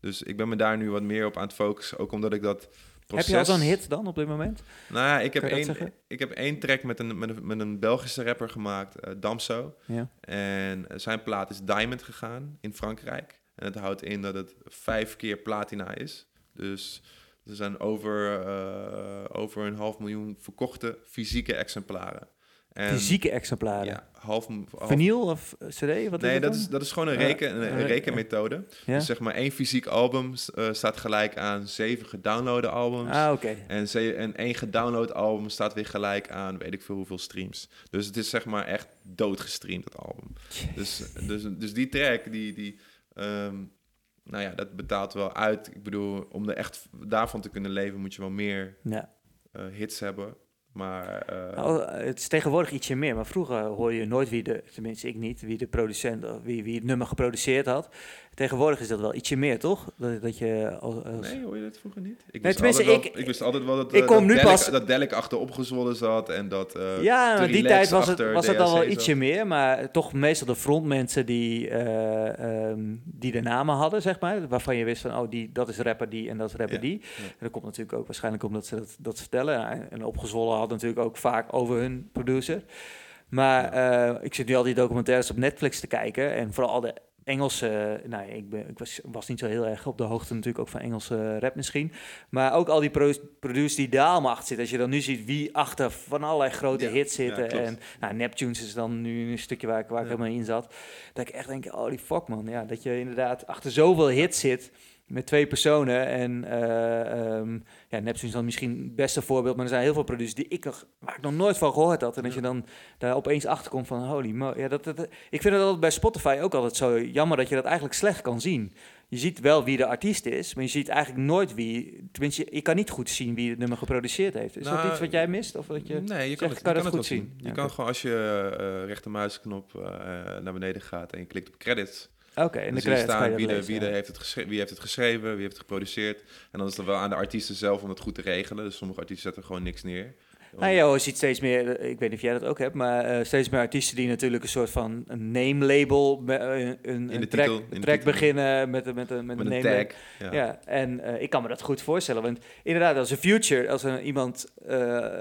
Dus ik ben me daar nu wat meer op aan het focussen, ook omdat ik dat Proces. Heb je al zo'n hit dan op dit moment? Nou ja, ik heb, één, ik heb één track met een, met een, met een Belgische rapper gemaakt, uh, Damso. Ja. En zijn plaat is Diamond gegaan in Frankrijk. En het houdt in dat het vijf keer platina is. Dus er zijn over, uh, over een half miljoen verkochte fysieke exemplaren. En, Fysieke exemplaren. Ja, half, half Vinyl of CD? Wat nee, is dat is, dat is gewoon een, Eh, reken, een eh, rekenmethode. Ja? Dus zeg maar één fysiek album eh, staat gelijk aan zeven gedownloade albums. ah, oké. En, ze, en één gedownload album staat weer gelijk aan weet ik veel hoeveel streams. Dus het is zeg maar echt doodgestreamd, het album. Dus, dus, dus die track, die, die, ehm, nou ja, dat betaalt wel uit. Ik bedoel, om er echt daarvan te kunnen leven, moet je wel meer Ja. eh, hits hebben. Maar Oh, het is tegenwoordig ietsje meer, maar vroeger hoorde je nooit wie de, tenminste ik niet, wie de producent wie, wie het nummer geproduceerd had. Tegenwoordig is dat wel ietsje meer, toch? Dat, dat je als, als- nee, hoor je dat vroeger niet? Ik Nee, wist, tenminste, altijd wel, ik- ik wist altijd wel dat, ik eh, kom dat nu Delic- pas- dat Delic achter opgezwollen zat en dat eh, ja, maar die tijd was het, was het al wel ietsje zat. meer, maar toch meestal de frontmensen die, eh, ehm, die de namen hadden, zeg maar. Waarvan je wist van, oh, die, dat is rapper die en dat is rapper Ja, die. En dat komt natuurlijk ook waarschijnlijk omdat ze dat, dat vertellen. En, en opgezwollen had natuurlijk ook vaak over hun producer. Maar ik zit nu al die documentaires op Netflix te kijken. En vooral de Engelse... Nou, ik, ben, ik was, was niet zo heel erg op de hoogte natuurlijk ook van Engelse rap misschien. Maar ook al die pro producers die daar allemaal achter zitten. Als je dan nu ziet wie achter van allerlei grote Ja, hits zitten. en nou, Neptunes is dan nu een stukje waar ik, waar ik helemaal in zat. Dat ik echt denk, oh die fuck man. Ja, dat je inderdaad achter zoveel hits zit met twee personen. En eh ehm ja, Neptunes is dan misschien het beste voorbeeld. Maar er zijn heel veel producers die ik nog, waar ik nog nooit van gehoord had. En dat je dan daar opeens achter komt van holy mo. Ja, dat, dat, ik vind het altijd bij Spotify ook altijd zo jammer dat je dat eigenlijk slecht kan zien. Je ziet wel wie de artiest is, maar je ziet eigenlijk nooit wie... Tenminste, je, kan niet goed zien wie het nummer geproduceerd heeft. Is dat Nou, iets wat jij mist? Of dat je nee, je kan het, je kan goed het wel zien? Je Ja, kan gewoon als je uh, rechtermuisknop eh, naar beneden gaat en je klikt op credits, Oké, en dan credits kan je staan wie, de, wie, de heeft het geschreven, wie heeft het geschreven, wie heeft het geproduceerd. En dan is het wel aan de artiesten zelf om dat goed te regelen. Dus sommige artiesten zetten gewoon niks neer. Nou ja, je ziet steeds meer, eh, ik weet niet of jij dat ook hebt, maar eh, steeds meer artiesten die natuurlijk een soort van een name label, be- eh, een, een, een track, titel, in de track titel. beginnen met, een- met, een- met, Met een een name tag. Ja. Ja, en eh, ik kan me dat goed voorstellen, want inderdaad, als een future, als er iemand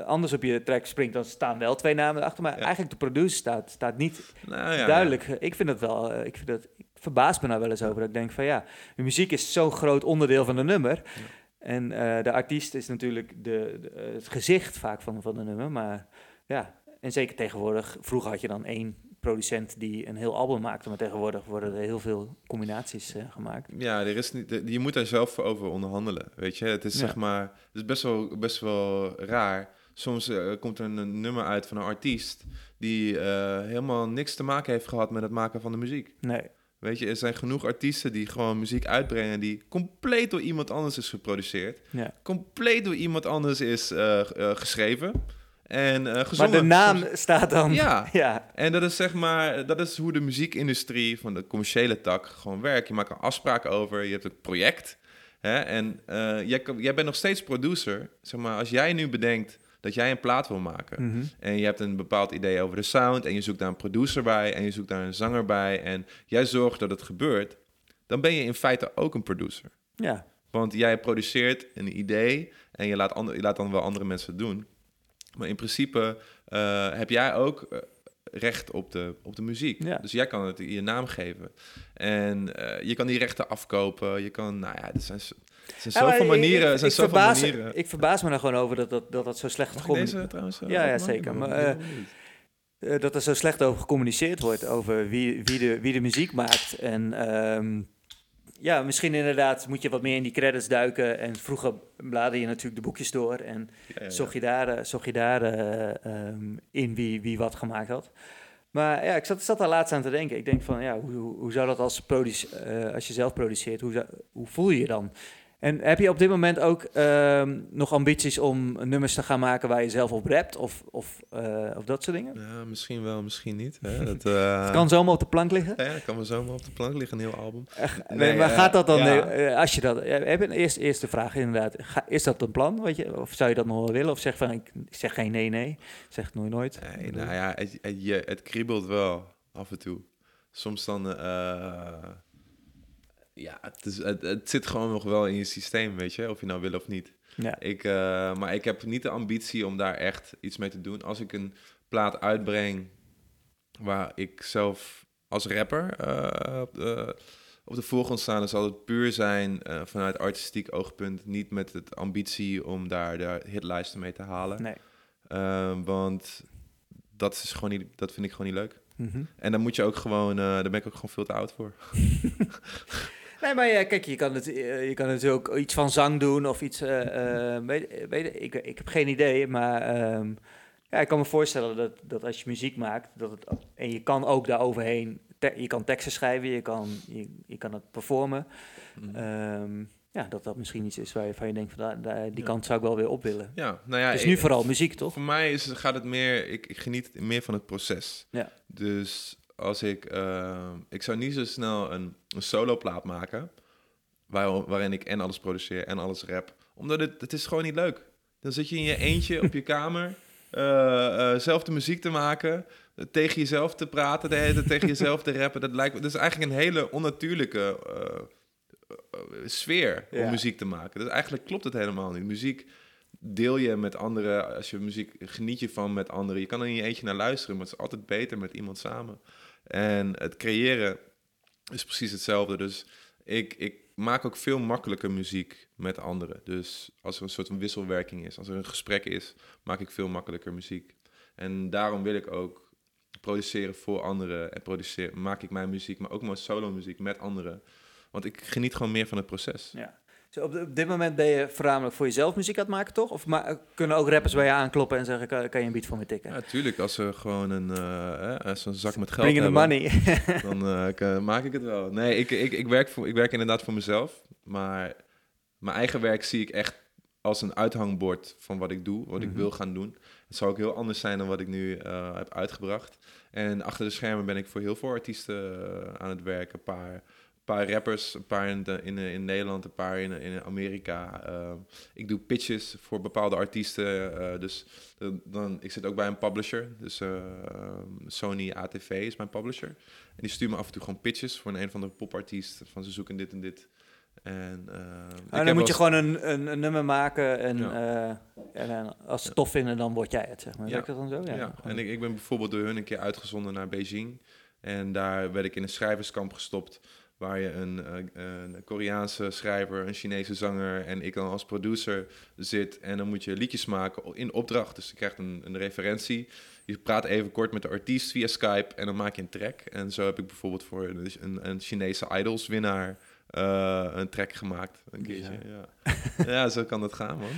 anders op je track springt, dan staan wel twee namen erachter, maar Ja. eigenlijk de producer staat, staat niet Nou, ja, duidelijk. Ik vind dat wel, ik vind dat, ik verbaas me nou wel eens over, dat ik denk van ja, de muziek is zo'n groot onderdeel van een nummer. En eh, de artiest is natuurlijk de, de- het gezicht vaak van, van de nummer. Maar ja, en zeker tegenwoordig. Vroeger had je dan één producent die een heel album maakte. Maar tegenwoordig worden er heel veel combinaties eh, gemaakt. Ja, er is niet, je moet daar zelf over onderhandelen, weet je. Het is Ja. zeg maar, het is best wel, best wel raar. Soms eh, komt er een nummer uit van een artiest die helemaal niks te maken heeft gehad met het maken van de muziek. Nee, Weet je, er zijn genoeg artiesten die gewoon muziek uitbrengen die compleet door iemand anders is geproduceerd. ja. Compleet door iemand anders is eh, eh, geschreven en Maar gezongen. de naam staat dan... Ja. ja. En dat is zeg maar, dat is hoe de muziekindustrie van de commerciële tak gewoon werkt. Je maakt er afspraken over, je hebt het project. Hè? En jij, jij bent nog steeds producer. Zeg maar, als jij nu bedenkt dat jij een plaat wil maken. Mhm. En je hebt een bepaald idee over de sound. En je zoekt daar een producer bij. En je zoekt daar een zanger bij. En jij zorgt dat het gebeurt. Dan ben je in feite ook een producer. ja. Want jij produceert een idee. En je laat, ander, je laat dan wel andere mensen het doen. Maar in principe eh, heb jij ook eh, recht op de, op de muziek. Ja. Dus jij kan het je naam geven. En eh, je kan die rechten afkopen. Je kan, nou ja, er zijn, er zijn zoveel manieren. Er ik, zijn ik, zoveel verbaas, manieren. ik verbaas me er gewoon over dat dat, dat, dat zo slecht Mag ik gecommu- deze trouwens? eh, Ja, ja, zeker. Maar, eh, eh, dat er zo slecht over gecommuniceerd wordt, over wie, wie, de, wie de muziek maakt. En ehm, ja, misschien inderdaad moet je wat meer in die credits duiken. En vroeger bladerde je natuurlijk de boekjes door en Ja, ja, zocht je daar, zocht je daar eh, ehm, in wie, wie wat gemaakt had. Maar ja, ik zat, zat daar laatst aan te denken. Ik denk van, ja, hoe, hoe, hoe zou dat als, produce, eh, als je zelf produceert, hoe, hoe voel je je dan? En heb je op dit moment ook ehm, nog ambities om nummers te gaan maken waar je zelf op rapt? Of, of, eh, of dat soort dingen? Ja, misschien wel, misschien niet. Hè? Dat, eh, Het kan zomaar op de plank liggen. Ja, dat kan wel zomaar op de plank liggen, een heel album. Nee, Nee, maar eh, gaat dat dan, ja. als je dat, heb je een eerste, eerste vraag inderdaad, Ga- is dat een plan, weet je, of zou je dat nog wel willen? Of zeg van, ik zeg geen nee, nee, zeg nooit nooit. Nee, nou ja, het, het, het kriebelt wel af en toe. Soms dan, ja, het, is, het, het zit gewoon nog wel in je systeem, weet je, of je nou wil of niet. Ja, Ik, eh, maar ik heb niet de ambitie om daar echt iets mee te doen. Als ik een plaat uitbreng waar ik zelf als rapper eh, op, de, op de voorgrond sta, dan zal het puur zijn eh, vanuit artistiek oogpunt. Niet met het ambitie om daar de hitlijsten mee te halen. nee. Ehm, want dat, is gewoon niet, dat vind ik gewoon niet leuk. Mhm. En dan moet je ook gewoon, daar ben ik ook gewoon veel te oud voor. nee, maar ja, kijk, je kan, het, je kan natuurlijk ook iets van zang doen of iets. Uh, weet, weet, ik, ik heb geen idee, maar um, ja, ik kan me voorstellen dat, dat als je muziek maakt, dat het, en je kan ook daaroverheen, je kan teksten schrijven, je kan, je, je kan het performen. Mm. Um, ja, dat dat misschien iets is waar je, van je denkt, van, daar, die kant zou ik wel weer op willen. Ja, nou ja. Dus nu vooral muziek, toch? Voor mij is, gaat het meer, ik, ik geniet meer van het proces. Ja. Dus als ik, uh, ik zou niet zo snel een, een solo plaat maken, waar, waarin ik en alles produceer en alles rap, omdat het, het is gewoon niet leuk. Dan zit je in je eentje op je kamer, uh, uh, zelf de muziek te maken, tegen jezelf te praten, de hele, tegen jezelf te rappen. Dat lijkt, dat is eigenlijk een hele onnatuurlijke sfeer om muziek te maken. Dus eigenlijk klopt het helemaal niet. Muziek deel je met anderen. Als je muziek geniet je van met anderen. Je kan er in je eentje naar luisteren, maar het is altijd beter met iemand samen. En het creëren is precies hetzelfde. Dus ik, ik maak ook veel makkelijker muziek met anderen. Dus als er een soort van wisselwerking is, als er een gesprek is, maak ik veel makkelijker muziek. En daarom wil ik ook produceren voor anderen en produceren, maak ik mijn muziek, maar ook mijn solo muziek met anderen. Want ik geniet gewoon meer van het proces. Ja. Op, op, dit moment ben je voornamelijk voor jezelf muziek aan het maken, toch? Of maar, kunnen ook rappers bij je aankloppen en zeggen, kan, kan je een beat voor me tikken? Ja, tuurlijk. Als ze gewoon een, uh, als een zak met geld Bring hebben... money. dan uh, maak ik het wel. Nee, ik, ik, ik, werk voor, ik werk inderdaad voor mezelf. Maar mijn eigen werk zie ik echt als een uithangbord van wat ik doe, wat mm -hmm. ik mhm. wil gaan doen. Het zou ook heel anders zijn dan wat ik nu uh, heb uitgebracht. En achter de schermen ben ik voor heel veel artiesten aan het werken. Een paar paar rappers, een paar in, de, in, in, Nederland, een paar in, in Amerika. Uh, ik doe pitches voor bepaalde artiesten. Uh, dus dan, ik zit ook bij een publisher. Dus Sony ATV is mijn publisher. En die stuurt me af en toe gewoon pitches voor een, een van de popartiest. Van ze zoeken dit en dit. En, en dan moet je gewoon een, een, een, nummer maken en, ja. en als ze het tof vinden, dan word jij het, zeg maar. Ja. dat dan zo? Ja, ja. en ik, ik ben bijvoorbeeld door hun een keer uitgezonden naar Beijing. En daar werd ik in een schrijverskamp gestopt waar je een, uh, een, Koreaanse schrijver, een Chinese zanger en ik dan als producer zit. En dan moet je liedjes maken in opdracht. Dus je krijgt een, een referentie. Je praat even kort met de artiest via Skype en dan maak je een track. En zo heb ik bijvoorbeeld voor een, een Chinese Idols winnaar uh, een track gemaakt. Een keertje, ja. ja. zo kan het gaan, man.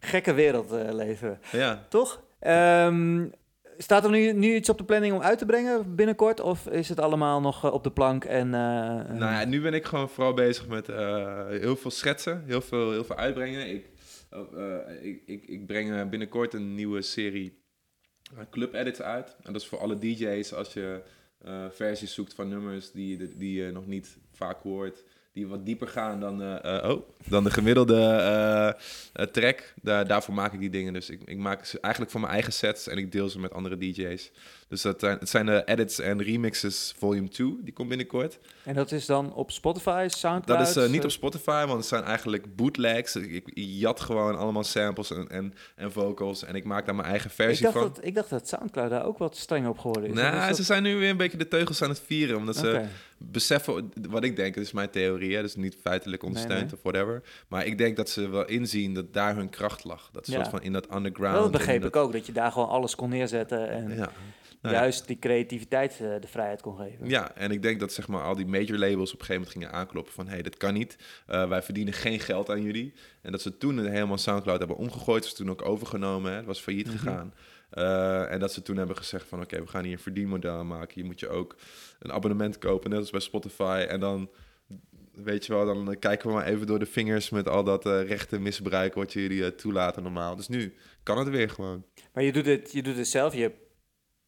Gekke wereld uh, leven. Ja. Toch? Um, Staat er nu, nu iets op de planning om uit te brengen binnenkort? Of is het allemaal nog uh, op de plank? En, uh, nou ja, nu ben ik gewoon vooral bezig met heel veel schetsen, heel veel, heel veel uitbrengen. Ik, ik, ik, ik, breng binnenkort een nieuwe serie club edits uit. En dat is voor alle DJ's als je versies zoekt van nummers die, die je nog niet vaak hoort die wat dieper gaan dan, uh, oh, dan de gemiddelde uh, track. Daar, daarvoor maak ik die dingen. Dus ik, ik maak ze eigenlijk voor mijn eigen sets en ik deel ze met andere DJ's. Dus dat, het zijn de edits en remixes volume 2, die komt binnenkort. En dat is dan op Spotify, Soundcloud? Dat is niet op Spotify, want het zijn eigenlijk bootlegs. Ik, ik, jat gewoon allemaal samples en, en, en, vocals en ik maak daar mijn eigen versie ik dacht van. Dat, ik dacht dat Soundcloud daar ook wat streng op geworden is. Nou, dat... ze zijn nu weer een beetje de teugels aan het vieren, omdat ze beseffen, wat ik denk, dat is mijn theorie, hè, dus niet feitelijk ondersteund nee, of whatever. Maar ik denk dat ze wel inzien dat daar hun kracht lag. Dat soort van in dat underground. dat begreep ik ook, dat je daar gewoon alles kon neerzetten en ja. Nou, juist die creativiteit uh, de vrijheid kon geven. Ja, en ik denk dat zeg maar al die major labels op een gegeven moment gingen aankloppen van, hé, hey, dat kan niet. Uh, wij verdienen geen geld aan jullie. En dat ze toen helemaal Soundcloud hebben omgegooid, is toen ook overgenomen, hè. het was failliet mm -hmm. gegaan. Uh, en dat ze toen hebben gezegd van oké, okay, we gaan hier een verdienmodel maken. Je moet je ook een abonnement kopen, net als bij Spotify. En dan, weet je wel, dan kijken we maar even door de vingers met al dat uh, rechten misbruik wat jullie uh, toelaten normaal. Dus nu kan het weer gewoon. Maar je doet het, je doet het zelf, je,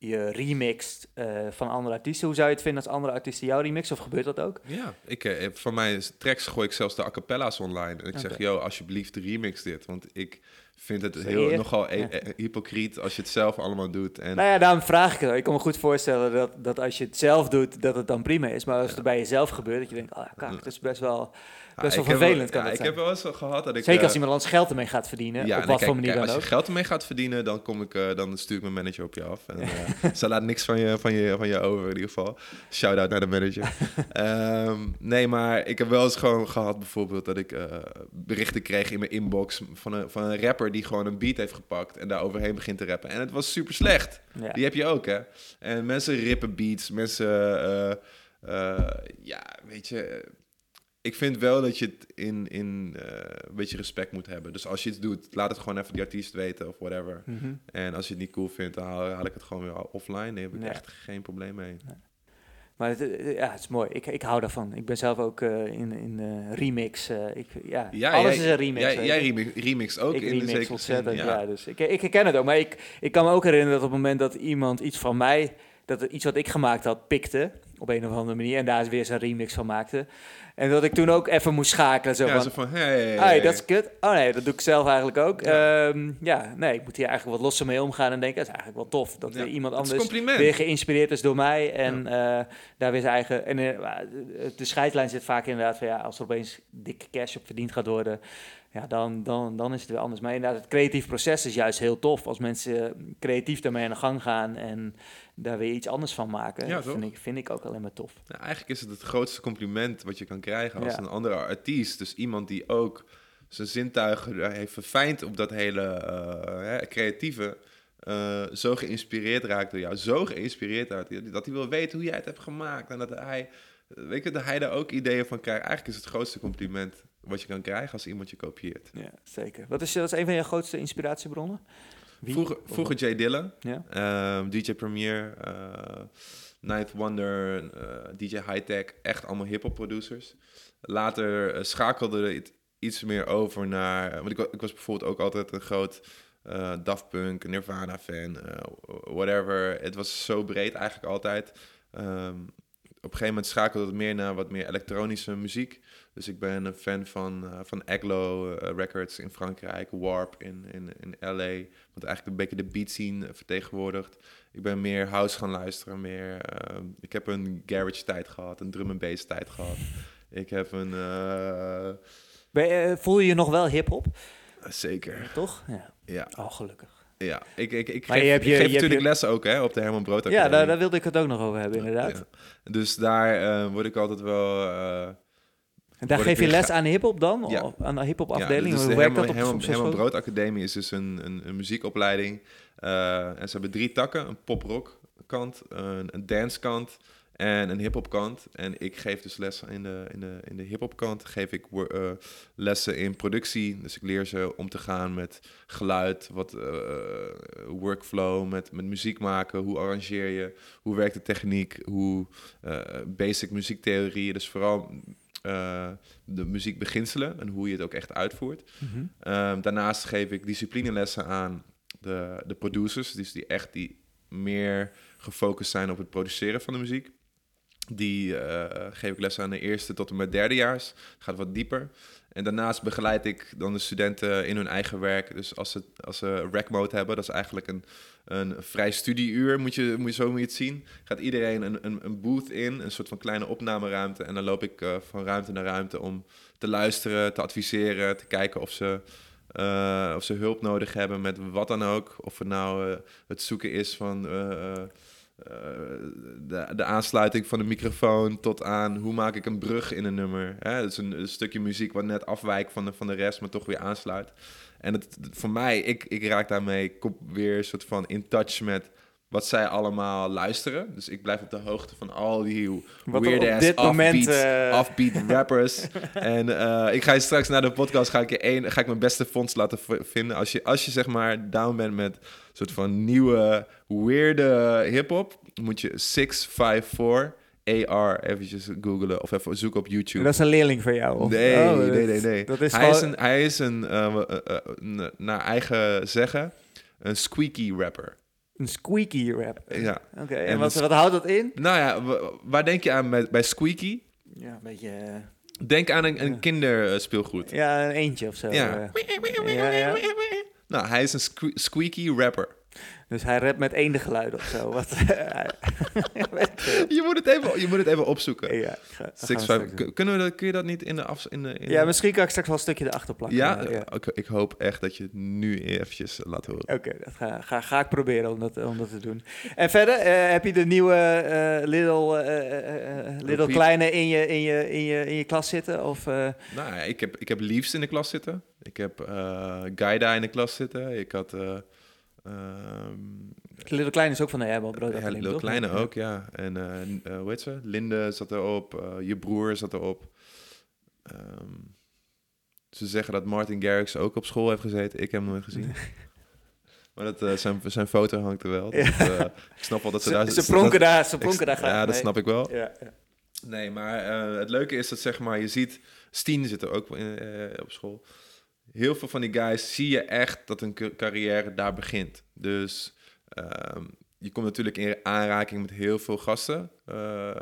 je remixt van andere artiesten. Hoe zou je het vinden als andere artiesten jouw remix? Of gebeurt dat ook? Ja, ik, van mijn tracks gooi ik zelfs de a cappella's online. En ik okay. zeg, yo, alsjeblieft remix dit. Want ik vind het heel, nogal ja. hypocriet als je het zelf allemaal doet. En... Nou ja, daarom vraag ik het. Ik kan me goed voorstellen dat, dat als je het zelf doet, dat het dan prima is. Maar als het bij jezelf gebeurt, dat je denkt, ah, kak, het is best wel, best wel vervelend. Kan ja, ik heb wel eens gehad dat ik... Zeker als iemand anders geld ermee gaat verdienen, ja, op wat voor manier dan als ook. Als je geld ermee gaat verdienen, dan, kom ik, uh, dan stuur ik mijn manager op je af. En, uh, ze laat niks van je, van, je, van je over in ieder geval. Shout-out naar de manager. um, nee, maar ik heb wel eens gewoon gehad bijvoorbeeld dat ik berichten kreeg in mijn inbox van een, van een rapper rapper die gewoon een beat heeft gepakt en daar overheen begint te rappen. En het was super slecht. Ja. Die heb je ook, hè? En mensen rippen beats, mensen, eh, eh, ja, weet je. Ik vind wel dat je het in, in eh, een beetje respect moet hebben. Dus als je iets doet, laat het gewoon even die artiest weten of whatever. Mhm. En als je het niet cool vindt, dan haal, haal ik het gewoon weer offline. Daar heb ik Ja. echt geen probleem mee. Maar het, eh, ja, het is mooi. Ik, ik hou daarvan. Ik ben zelf ook eh, in, in eh, remix. eh, ik, ja, Ja, alles jij- is een remix. Jij, jij remix, remix ook ik in de remix zekere ontzettend, zin. ja. dus ik, ik herken het ook. Maar ik, ik kan me ook herinneren dat op het moment dat iemand iets van mij, dat iets wat ik gemaakt had, pikte, op een of andere manier, en daar weer zijn remix van maakte. En dat ik toen ook even moest schakelen, zo Ja, van, zo van, hey, Hey, dat is kut. Oh nee, dat doe ik zelf eigenlijk ook. Ja, ja nee, ik moet hier eigenlijk wat losser mee omgaan en denken, dat is eigenlijk wel tof. Dat Ja, er iemand anders weer geïnspireerd is door mij en eh, daar weer zijn eigen... En eh, de scheidlijn zit vaak inderdaad van ja, als er opeens dikke cash op verdiend gaat worden, ja, dan, dan, dan is het weer anders. Maar inderdaad, het creatief proces is juist heel tof als mensen creatief daarmee aan de gang gaan en daar weer iets anders van maken. Ja, dat vind ik, vind ik ook alleen maar tof. Nou, eigenlijk is het het grootste compliment wat je kan krijgen als Ja. een andere artiest. Dus iemand die ook zijn zintuigen heeft verfijnd op dat hele eh, hè, creatieve. eh, zo geïnspireerd raakt door jou. Zo geïnspireerd raakt. Dat hij wil weten hoe jij het hebt gemaakt. En dat hij, weet je, dat hij daar ook ideeën van krijgt. Eigenlijk is het grootste compliment wat je kan krijgen als iemand je kopieert. Ja, zeker. Wat is, wat is een van je grootste inspiratiebronnen? Wie? Vroeger, vroeger Jay Dilla. Ja? Ehm, DJ Premier, eh, Ninth Wonder, eh, DJ Hightech, echt allemaal hip-hop producers. Later eh, schakelde het iets meer over naar. Want ik, ik was bijvoorbeeld ook altijd een groot Daft Punk, Nirvana fan, whatever. Het was zo breed eigenlijk altijd. Ehm, op een gegeven moment schakelde het meer naar wat meer elektronische muziek. Dus ik ben een fan van, eh van Aglo eh, Records in Frankrijk, Warp in, in, in LA, wat eigenlijk een beetje de beat scene vertegenwoordigt. Ik ben meer house gaan luisteren, meer... eh, ik heb een garage tijd gehad, een drum and bass tijd gehad. Ik heb een... eh, je- voel je je nog wel hip-hop? zeker, Toch? Ja. ja. Oh, gelukkig. ja. Ik, ik, ik geef, je hebt ik je- geef hebt natuurlijk je- lessen ook hè, op de Herman Brood Ja, daar, daar wilde ik het ook nog over hebben, inderdaad. Ja. Dus daar eh, word ik altijd wel... eh, En daar geef je les aan hip-hop dan? Ja. Of aan de hip-hop Ja, afdeling? dus Hoe de werkt dat Herman, op Herman, zo'n Herman school? Brood Academie is dus een, een, een muziekopleiding. Eh, en ze hebben drie takken. Een pop-rock kant, een, een dance kant en een hip-hop kant. En ik geef dus lessen in de, in de, in de hip-hop kant. Geef ik eh, lessen in productie. Dus ik leer ze om te gaan met geluid, wat eh, workflow, met, met muziek maken. Hoe arrangeer je? Hoe werkt de techniek? Hoe basic muziektheorie. Dus vooral eh, de muziekbeginselen en hoe je het ook echt uitvoert. Mhm. Ehm, daarnaast geef ik disciplinelessen aan de, de producers, dus die echt die meer gefocust zijn op het produceren van de muziek. Die eh, geef ik lessen aan de eerste tot en met derdejaars. Gaat wat dieper. En daarnaast begeleid ik dan de studenten in hun eigen werk. Dus als ze, als ze rec mode hebben, dat is eigenlijk een, een vrij studieuur, moet je, moet je, zo moet je het zien. Gaat iedereen een, een, een booth in, een soort van kleine opnameruimte. En dan loop ik eh, van ruimte naar ruimte om te luisteren, te adviseren, te kijken of ze, eh, of ze hulp nodig hebben met wat dan ook. Of het nou eh, het zoeken is van de, de aansluiting van de microfoon tot aan hoe maak ik een brug in een nummer. Hè? Dat is een, een stukje muziek wat net afwijkt van de, van de rest, maar toch weer aansluit. En het, voor mij, ik, ik raak daarmee kom weer een soort van in touch met wat zij allemaal luisteren. Dus ik blijf op de hoogte van al die Wat weird op ass dit moment, offbeat, offbeat rappers. en eh, ik ga je straks na de podcast ga ik, je één, ga ik mijn beste fonds laten vinden. Als je, als je zeg maar down bent met een soort van nieuwe weirde hip-hop, moet je 654 AR eventjes googlen of even zoeken op YouTube. Dat is een leerling van jou? Of? Nee, Oh, nee, nee, nee. Dat is hij, is een, hij is een, eh, eh, eh, naar eigen zeggen, een squeaky rapper. Een squeaky rap. Ja. Oké, En en wat, wat houdt dat in? Nou ja, wa- waar denk je aan bij squeaky? Ja, een beetje... Denk aan een, een kinderspeelgoed. ja, een eentje of zo. Ja. ja, ja. Nou, hij is een sque- squeaky rapper. Dus hij rapt met eendengeluiden of zo. Wat, ik veel. Je moet het even, je moet het even opzoeken. ja, ik ga- Six, five, kunnen we dat, kun je dat niet in de af... In de, in Ja, de- misschien kan ik straks wel een stukje erachter plakken. ja? ja. Oké, ik hoop echt dat je het nu eventjes laat horen. Oké, dat ga, ga, ga ik proberen om dat, om dat te doen. En verder, eh, heb je de nieuwe eh Little, eh, eh, eh, Little. Kleine in je, in, je, in, je, in je klas zitten? Of, eh, Nou ja, ik heb, ik heb Leaves in de klas zitten. Ik heb uh, Gaida in de klas zitten. Ik had... Uh, Little Kleine is ook van de Airbal Brood Ja, Little Kleine ook, ja. En uh, hoe heet ze? Linde zat erop. je broer zat erop. Um, ze zeggen dat Martin Garrix ook op school heeft gezeten. Ik heb hem nooit gezien. Maar dat, uh, zijn, zijn foto hangt er wel. Dat, uh, ik snap wel dat ze, ze daar... Ze pronken daar, ze pronken daar graag Ja, dat snap ik wel. Ja, ja. Nee, maar het leuke is dat zeg maar, je ziet... Stien zit er ook in, op school. Heel veel van die guys zie je echt dat een carrière daar begint. Dus ehm, je komt natuurlijk in aanraking met heel veel gasten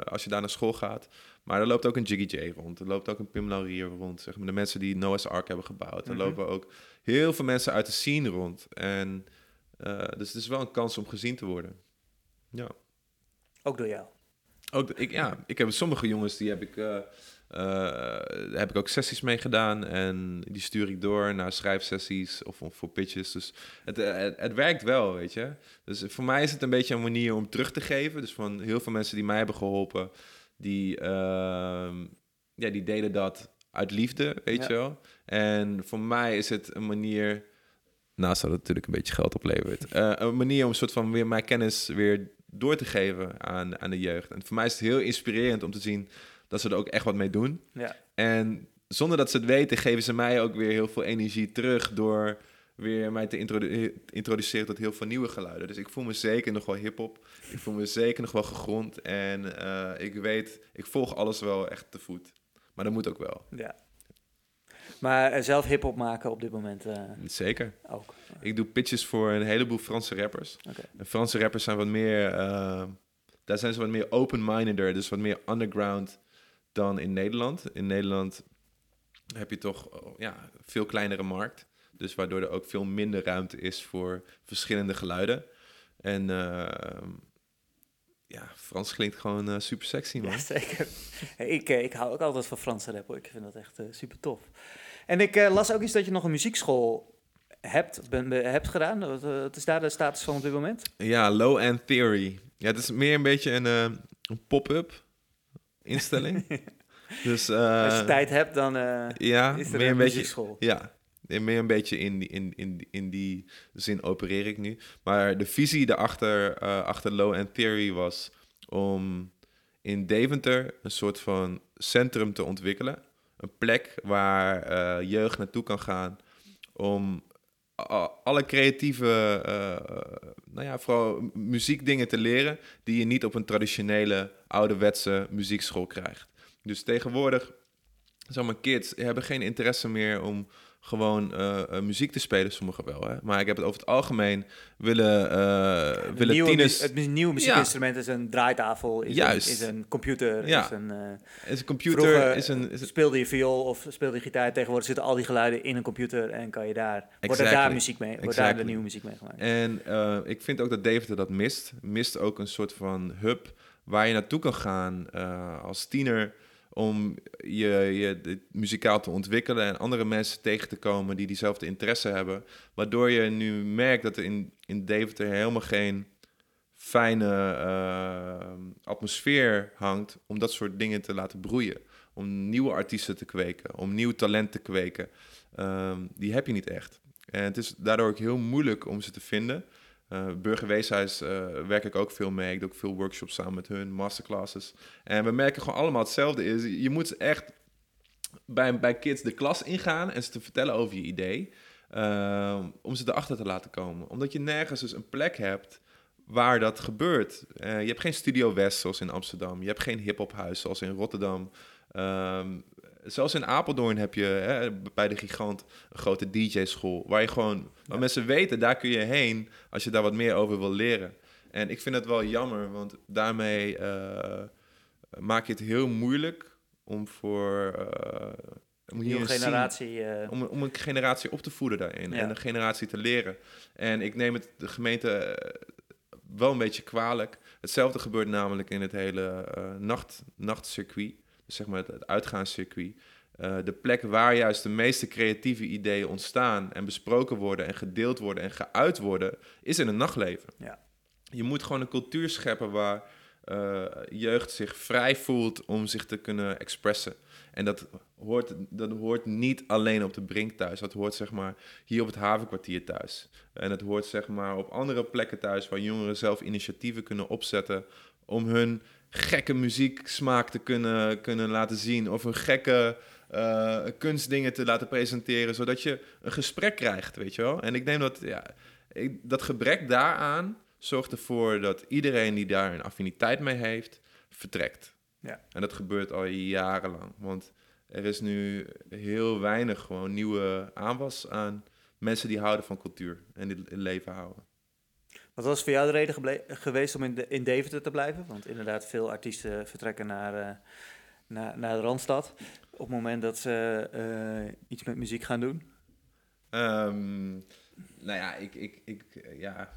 als je daar naar school gaat. Maar er loopt ook een Jiggy J rond. Er loopt ook een Pim Laurier rond. Zeg maar, de mensen die Noah's Ark hebben gebouwd. Er Mhm. lopen ook heel veel mensen uit de scene rond. En uh, dus het is wel een kans om gezien te worden. Ja. Ook door jou? Ook, ik, ja, ik heb sommige jongens, die heb ik, uh, uh, heb ik ook sessies mee gedaan. En die stuur ik door naar schrijfsessies of, of voor pitches. Dus het, het, het, werkt wel, weet je. Dus voor mij is het een beetje een manier om terug te geven. Dus van heel veel mensen die mij hebben geholpen die, uh, ja, die deden dat uit liefde, weet ja. je wel. En voor mij is het een manier, naast dat het natuurlijk een beetje geld oplevert, uh, een manier om een soort van weer mijn kennis weer door te geven aan, aan de jeugd. En voor mij is het heel inspirerend om te zien dat ze er ook echt wat mee doen. Ja. En zonder dat ze het weten, geven ze mij ook weer heel veel energie terug door weer mij te introdu introduceren tot heel veel nieuwe geluiden. Dus ik voel me zeker nog wel hip-hop. Ik voel me zeker nog wel gegrond. En uh, ik weet, ik volg alles wel echt te voet. Maar dat moet ook wel. Ja. Maar zelf hip-hop maken op dit moment. Uh, zeker. Ook. Ik doe pitches voor een heleboel Franse rappers. Okay. En Franse rappers zijn wat meer. Uh, daar zijn ze wat meer open-mindeder, dus wat meer underground dan in Nederland. In Nederland heb je toch ja, veel kleinere markt. Dus waardoor er ook veel minder ruimte is voor verschillende geluiden. En uh, ja, Frans klinkt gewoon uh, super sexy, man. Ja, zeker. ik, uh, ik hou ook altijd van Franse rap, hoor. Ik vind dat echt super tof. En ik las ook eens dat je nog een muziekschool hebt, ben, hebt gedaan. Wat, wat, is daar de status van op dit moment? Ja, Low End Theory. Ja, het is meer een beetje een, een pop-up instelling. dus, Als je tijd hebt, dan ja, is er meer een, een. Beetje, ja, meer een beetje in die, in, in, in die zin opereer ik nu. Maar de visie daarachter, uh, achter Low End Theory was om in Deventer een soort van centrum te ontwikkelen. Een plek waar uh, jeugd naartoe kan gaan om alle creatieve, uh, nou ja, vooral muziekdingen te leren die je niet op een traditionele ouderwetse muziekschool krijgt. Dus tegenwoordig, zeg maar, kids hebben geen interesse meer om gewoon uh, uh, muziek te spelen, sommigen wel. Hè? Maar ik heb het over het algemeen willen, uh, ja, willen nieuwe, tieners... Het nieuwe muziekinstrument ja. is een draaitafel, is, Juist. Een, is een computer, ja. is een... is een computer, is een, is speelde je viool of speelde je gitaar. Tegenwoordig zitten al die geluiden in een computer en kan je daar... Exactly. Wordt er daar muziek mee, wordt daar de nieuwe muziek mee gemaakt. En ik vind ook dat Deventer dat mist. Mist ook een soort van hub waar je naartoe kan gaan als tiener om je, je muzikaal te ontwikkelen en andere mensen tegen te komen die diezelfde interesse hebben. Waardoor je nu merkt dat er in, in Deventer helemaal geen fijne uh, atmosfeer hangt om dat soort dingen te laten broeien. Om nieuwe artiesten te kweken, om nieuw talent te kweken. Um, die heb je niet echt. En het is daardoor ook heel moeilijk om ze te vinden. Uh, Burgerweeshuis uh, werk ik ook veel mee. Ik doe ook veel workshops samen met hun, masterclasses. En we merken gewoon allemaal hetzelfde is. Je moet echt bij, bij kids de klas ingaan en ze te vertellen over je idee. Uh, om ze erachter te laten komen. Omdat je nergens dus een plek hebt waar dat gebeurt. Je hebt geen Studio West zoals in Amsterdam. Je hebt geen hiphophuis zoals in Rotterdam. Um, zelfs in Apeldoorn heb je hè, bij de Gigant een grote DJ-school. Waar je gewoon, waar mensen weten, daar kun je heen als je daar wat meer over wil leren. En ik vind het wel jammer, want daarmee uh, maak je het heel moeilijk om voor. Uh, om een generatie. Zien, om, om, een generatie op te voeden daarin ja. en een generatie te leren. En ik neem het de gemeente eh, wel een beetje kwalijk. Hetzelfde gebeurt namelijk in het hele nacht, nachtcircuit zeg maar het, het uitgaanscircuit. Uh, de plek waar juist de meeste creatieve ideeën ontstaan en besproken worden en gedeeld worden en geuit worden, is in het nachtleven. Ja. Je moet gewoon een cultuur scheppen waar jeugd zich vrij voelt om zich te kunnen expressen. En dat hoort, dat hoort niet alleen op de Brink thuis. Dat hoort zeg maar hier op het havenkwartier thuis. En het hoort zeg maar op andere plekken thuis waar jongeren zelf initiatieven kunnen opzetten om hun gekke muzieksmaak te kunnen, kunnen laten zien. Of een gekke uh, kunstdingen te laten presenteren, zodat je een gesprek krijgt, weet je wel. En ik denk dat ja, dat gebrek daaraan zorgt ervoor dat iedereen die daar een affiniteit mee heeft, vertrekt. Ja. En dat gebeurt al jarenlang. Want er is nu heel weinig gewoon nieuwe aanwas aan mensen die houden van cultuur en in leven houden. Wat was voor jou de reden geweest om in, in Deventer te blijven? Want inderdaad, veel artiesten vertrekken naar, uh, naar, naar de Randstad. Op het moment dat ze uh, iets met muziek gaan doen. Um, nou ja, ik, ik, ik, ja,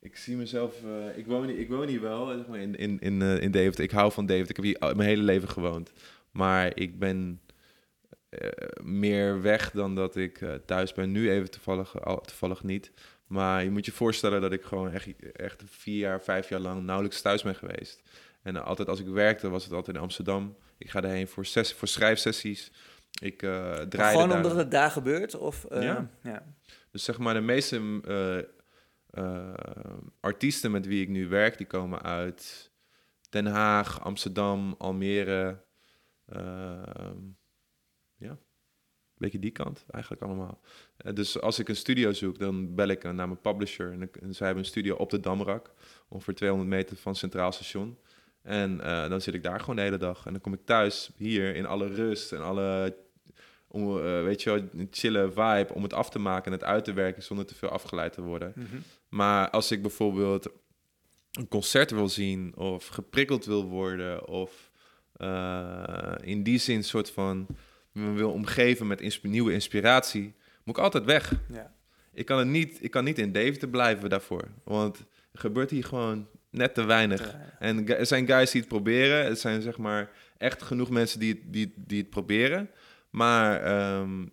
ik zie mezelf. Ik, woon, ik woon hier wel zeg maar, in, in, in, in Deventer. Ik hou van Deventer. Ik heb hier mijn hele leven gewoond. Maar ik ben meer weg dan dat ik thuis ben. Nu even toevallig, toevallig niet. Maar je moet je voorstellen dat ik gewoon echt, echt vier jaar, vijf jaar lang nauwelijks thuis ben geweest. En altijd als ik werkte, was het altijd in Amsterdam. Ik ga daarheen voor, ses, voor schrijfsessies. Ik uh, draai. Gewoon omdat het daar gebeurt? Of, ja. ja. Dus zeg maar, de meeste uh, artiesten met wie ik nu werk, die komen uit Den Haag, Amsterdam, Almere. Een beetje die kant eigenlijk allemaal. Uh, dus als ik een studio zoek, dan bel ik naar mijn publisher. En, en zij hebben een studio op de Damrak, ongeveer 200 meter van Centraal Station. En dan zit ik daar gewoon de hele dag. En dan kom ik thuis, hier, in alle rust en alle om, uh, weet je wel, een chille vibe om het af te maken en het uit te werken zonder te veel afgeleid te worden. Mhm. Maar als ik bijvoorbeeld een concert wil zien of geprikkeld wil worden of uh, in die zin soort van me wil omgeven met nieuwe inspiratie, moet ik altijd weg. Ja. Ik, kan het niet, ik kan niet in Deventer blijven daarvoor, want er gebeurt hier gewoon net te weinig. En er zijn guys die het proberen, er zijn zeg maar echt genoeg mensen die, die, die het proberen. Maar um,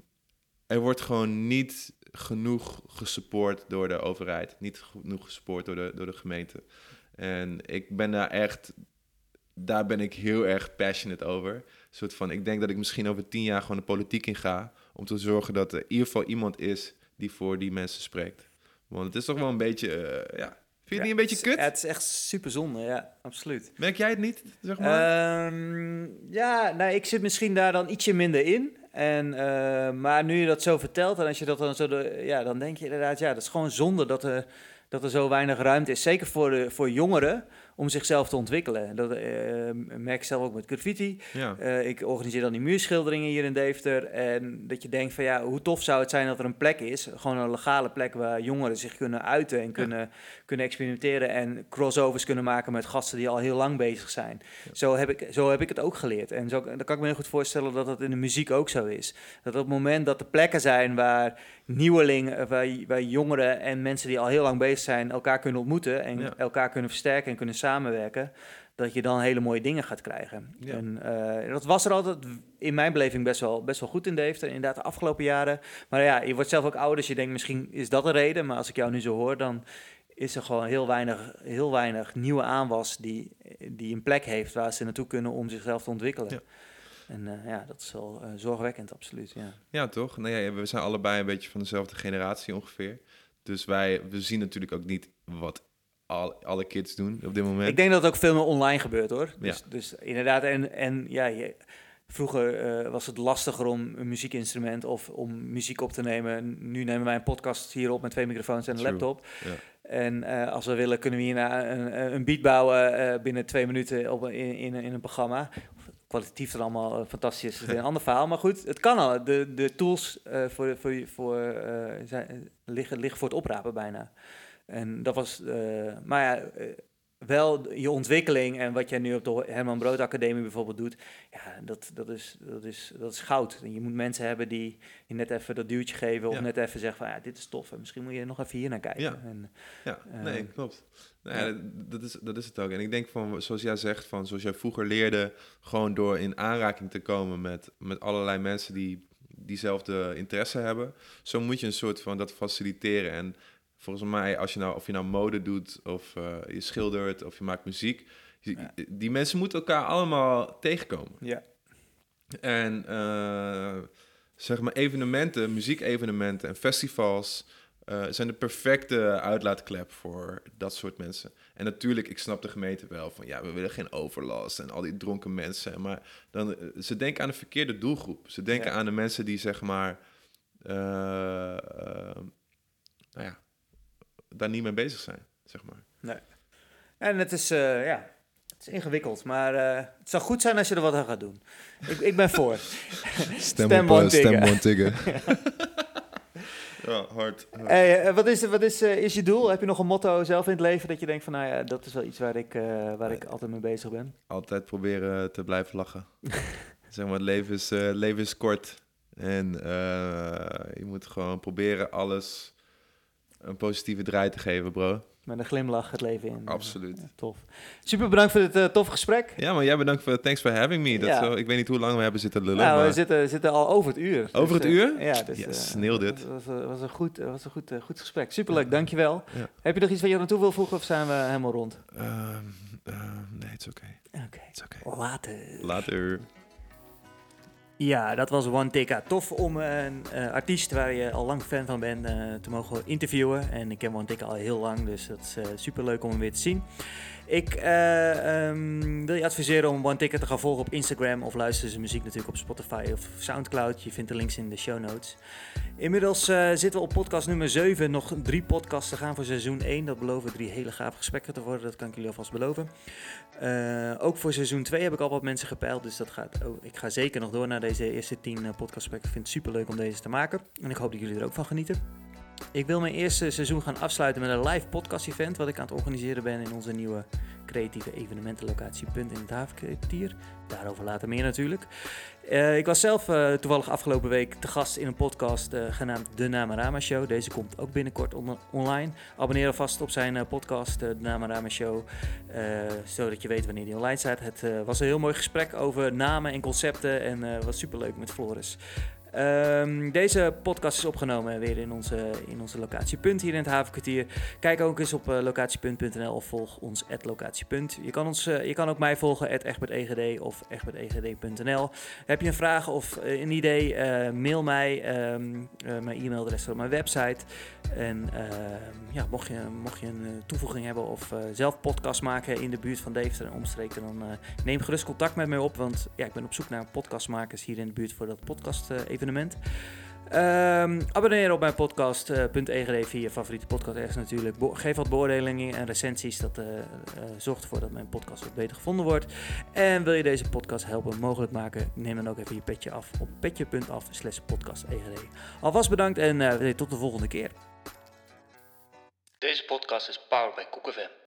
er wordt gewoon niet genoeg gesupport door de overheid. Niet genoeg gesupport door de, door de gemeente. En ik ben daar echt... Daar ben ik heel erg passionate over. Soort van, ik denk dat ik misschien over tien jaar gewoon de politiek in ga... om te zorgen dat er in ieder geval iemand is die voor die mensen spreekt. Want het is toch wel een beetje... Uh, ja, Vind je het niet een beetje kut? Het is echt super zonde, ja, absoluut. Merk jij het niet, zeg maar? Um, ja, nou, ik zit misschien daar dan ietsje minder in. En, uh, maar nu je dat zo vertelt en als je dat dan zo... De, ja, dan denk je inderdaad, ja, dat is gewoon zonde dat er, dat er zo weinig ruimte is. Zeker voor, de, voor jongeren om zichzelf te ontwikkelen. Dat uh, merk ik zelf ook met graffiti. Ja. Uh, ik organiseer dan die muurschilderingen hier in Deventer. En dat je denkt van ja, hoe tof zou het zijn dat er een plek is, gewoon een legale plek waar jongeren zich kunnen uiten en kunnen, kunnen experimenteren en crossovers kunnen maken met gasten die al heel lang bezig zijn. Zo, heb ik, zo heb ik het ook geleerd. En zo, dan kan ik me heel goed voorstellen dat dat in de muziek ook zo is. Dat op het moment dat er plekken zijn waar nieuwelingen, waar, waar jongeren en mensen die al heel lang bezig zijn elkaar kunnen ontmoeten en elkaar kunnen versterken en kunnen samenwerken, dat je dan hele mooie dingen gaat krijgen. En uh, dat was er altijd in mijn beleving best wel, best wel goed in Deventer, inderdaad de afgelopen jaren. Maar ja, je wordt zelf ook ouder, dus je denkt misschien is dat een reden. Maar als ik jou nu zo hoor, dan is er gewoon heel weinig, heel weinig nieuwe aanwas die, die een plek heeft waar ze naartoe kunnen om zichzelf te ontwikkelen. Ja. En uh, ja, dat is wel uh, zorgwekkend, absoluut. Ja, ja toch? Nou ja, we zijn allebei een beetje van dezelfde generatie ongeveer. Dus wij we zien natuurlijk ook niet wat al, alle kids doen op dit moment. Ik denk dat het ook veel meer online gebeurt hoor. Dus, ja. dus inderdaad, en, en ja, je, vroeger uh, was het lastiger om een muziekinstrument of om muziek op te nemen. Nu nemen wij een podcast hier op met twee microfoons en een laptop. Ja. En uh, als we willen, kunnen we hierna een, een beat bouwen uh, binnen twee minuten op, in, in, in een programma. Kwalitatief dan allemaal fantastisch, is een ander verhaal. Maar goed, het kan al. De, de tools voor, voor, voor, zijn, liggen, liggen voor het oprapen bijna. En dat was, uh, maar ja, uh, wel je ontwikkeling en wat jij nu op de Herman Brood Academie bijvoorbeeld doet, ja, dat, dat, is, dat, is, dat is goud. Je moet mensen hebben die je net even dat duwtje geven of net even zeggen van ja, dit is tof en misschien moet je nog even hier naar kijken. Ja, en, ja. nee, uh, klopt. Nee, dat, is, dat is het ook. En ik denk van, zoals jij zegt, van zoals jij vroeger leerde, gewoon door in aanraking te komen met, met allerlei mensen die diezelfde interesse hebben, zo moet je een soort van dat faciliteren. En volgens mij, als je nou, of je nou mode doet, of je schildert, of je maakt muziek, die mensen moeten elkaar allemaal tegenkomen. Ja. En zeg maar evenementen, muziekevenementen en festivals uh, zijn de perfecte uitlaatklep voor dat soort mensen. En natuurlijk, ik snap de gemeente wel van ja, we willen geen overlast en al die dronken mensen. Maar dan, eh, ze denken aan de verkeerde doelgroep. Ze denken aan de mensen die zeg maar, uh, nou ja, daar niet mee bezig zijn, zeg maar. Nee. En het is, ja, het is ingewikkeld, maar het zou goed zijn als je er wat aan gaat doen. Ik, ik ben voor. stem, stem op, stem tigger. Ja, hard. Hey, wat is, wat is, uh, is je doel? Heb je nog een motto zelf in het leven dat je denkt van, nou ja, dat is wel iets waar ik, uh, waar ik altijd mee bezig ben? Altijd proberen te blijven lachen. zeg maar, het leven is, uh, leven is kort. En je moet gewoon proberen alles een positieve draai te geven, bro. Met een glimlach het leven in. Absoluut. tof. Super bedankt voor dit uh, toffe gesprek. Ja, maar jij bedankt voor thanks for having me. Dat ja. zo, ik weet niet hoe lang we hebben zitten lullen. Nou, we zitten, zitten al over het uur. Over dus, het uur? Uh, ja, dus, yes, uh, dit. Het was, was, een goed, was een goed, goed gesprek. Superleuk, dankjewel. Ja. Heb je nog iets wat je naartoe wil voegen of zijn we helemaal rond? Um, nee, het is oké. Oké. Later. Later. Ja, dat was One Tika. Tof om een uh, artiest waar je al lang fan van bent uh, te mogen interviewen. En ik ken One Tika al heel lang, dus dat is uh, super leuk om hem weer te zien. Ik um, wil je adviseren om One Ticket te gaan volgen op Instagram of luister zijn muziek natuurlijk op Spotify of Soundcloud. Je vindt de links in de show notes. Inmiddels zitten we op podcast nummer 7. Nog drie podcasts te gaan voor seizoen 1. Dat beloven drie hele gave gesprekken te worden. Dat kan ik jullie alvast beloven. ook voor seizoen 2 heb ik al wat mensen gepeild. Dus dat gaat, oh, ik ga zeker nog door naar deze eerste 10 podcastgesprekken. Ik vind het super leuk om deze te maken. En ik hoop dat jullie er ook van genieten. Ik wil mijn eerste seizoen gaan afsluiten met een live podcast event wat ik aan het organiseren ben in onze nieuwe creatieve evenementenlocatie Punt in het Havenkwartier. Daarover later meer natuurlijk. Uh, ik was zelf uh, toevallig afgelopen week te gast in een podcast uh, genaamd De Namarama Show. Deze komt ook binnenkort on online. Abonneer alvast op zijn podcast, De Namarama Show, zodat je weet wanneer die online staat. Het was een heel mooi gesprek over namen en concepten en was superleuk met Floris. Um, deze podcast is opgenomen weer in onze, in onze locatiepunt hier in het havenkwartier. Kijk ook eens op uh, locatiepunt.nl of volg ons at locatiepunt. Je kan, ons, uh, je kan ook mij volgen at egbertegd of egbertegd.nl. Heb je een vraag of uh, een idee, mail mij. Um, mijn e-mailadres staat op mijn website. En ehm, ja, mocht, je, mocht je een toevoeging hebben of zelf podcast maken in de buurt van Deventer en omstreken, dan neem gerust contact met mij op. Want ja, ik ben op zoek naar podcastmakers hier in de buurt voor dat podcast even evenement. Um, abonneer op mijn podcast uh, via je favoriete podcast ergens natuurlijk. Geef wat beoordelingen en recensies. Dat uh, uh, zorgt ervoor dat mijn podcast wat beter gevonden wordt. En wil je deze podcast helpen mogelijk maken? Neem dan ook even je petje af op petje.af slash podcast Alvast bedankt en tot de volgende keer. Deze podcast is powered by KoekFM.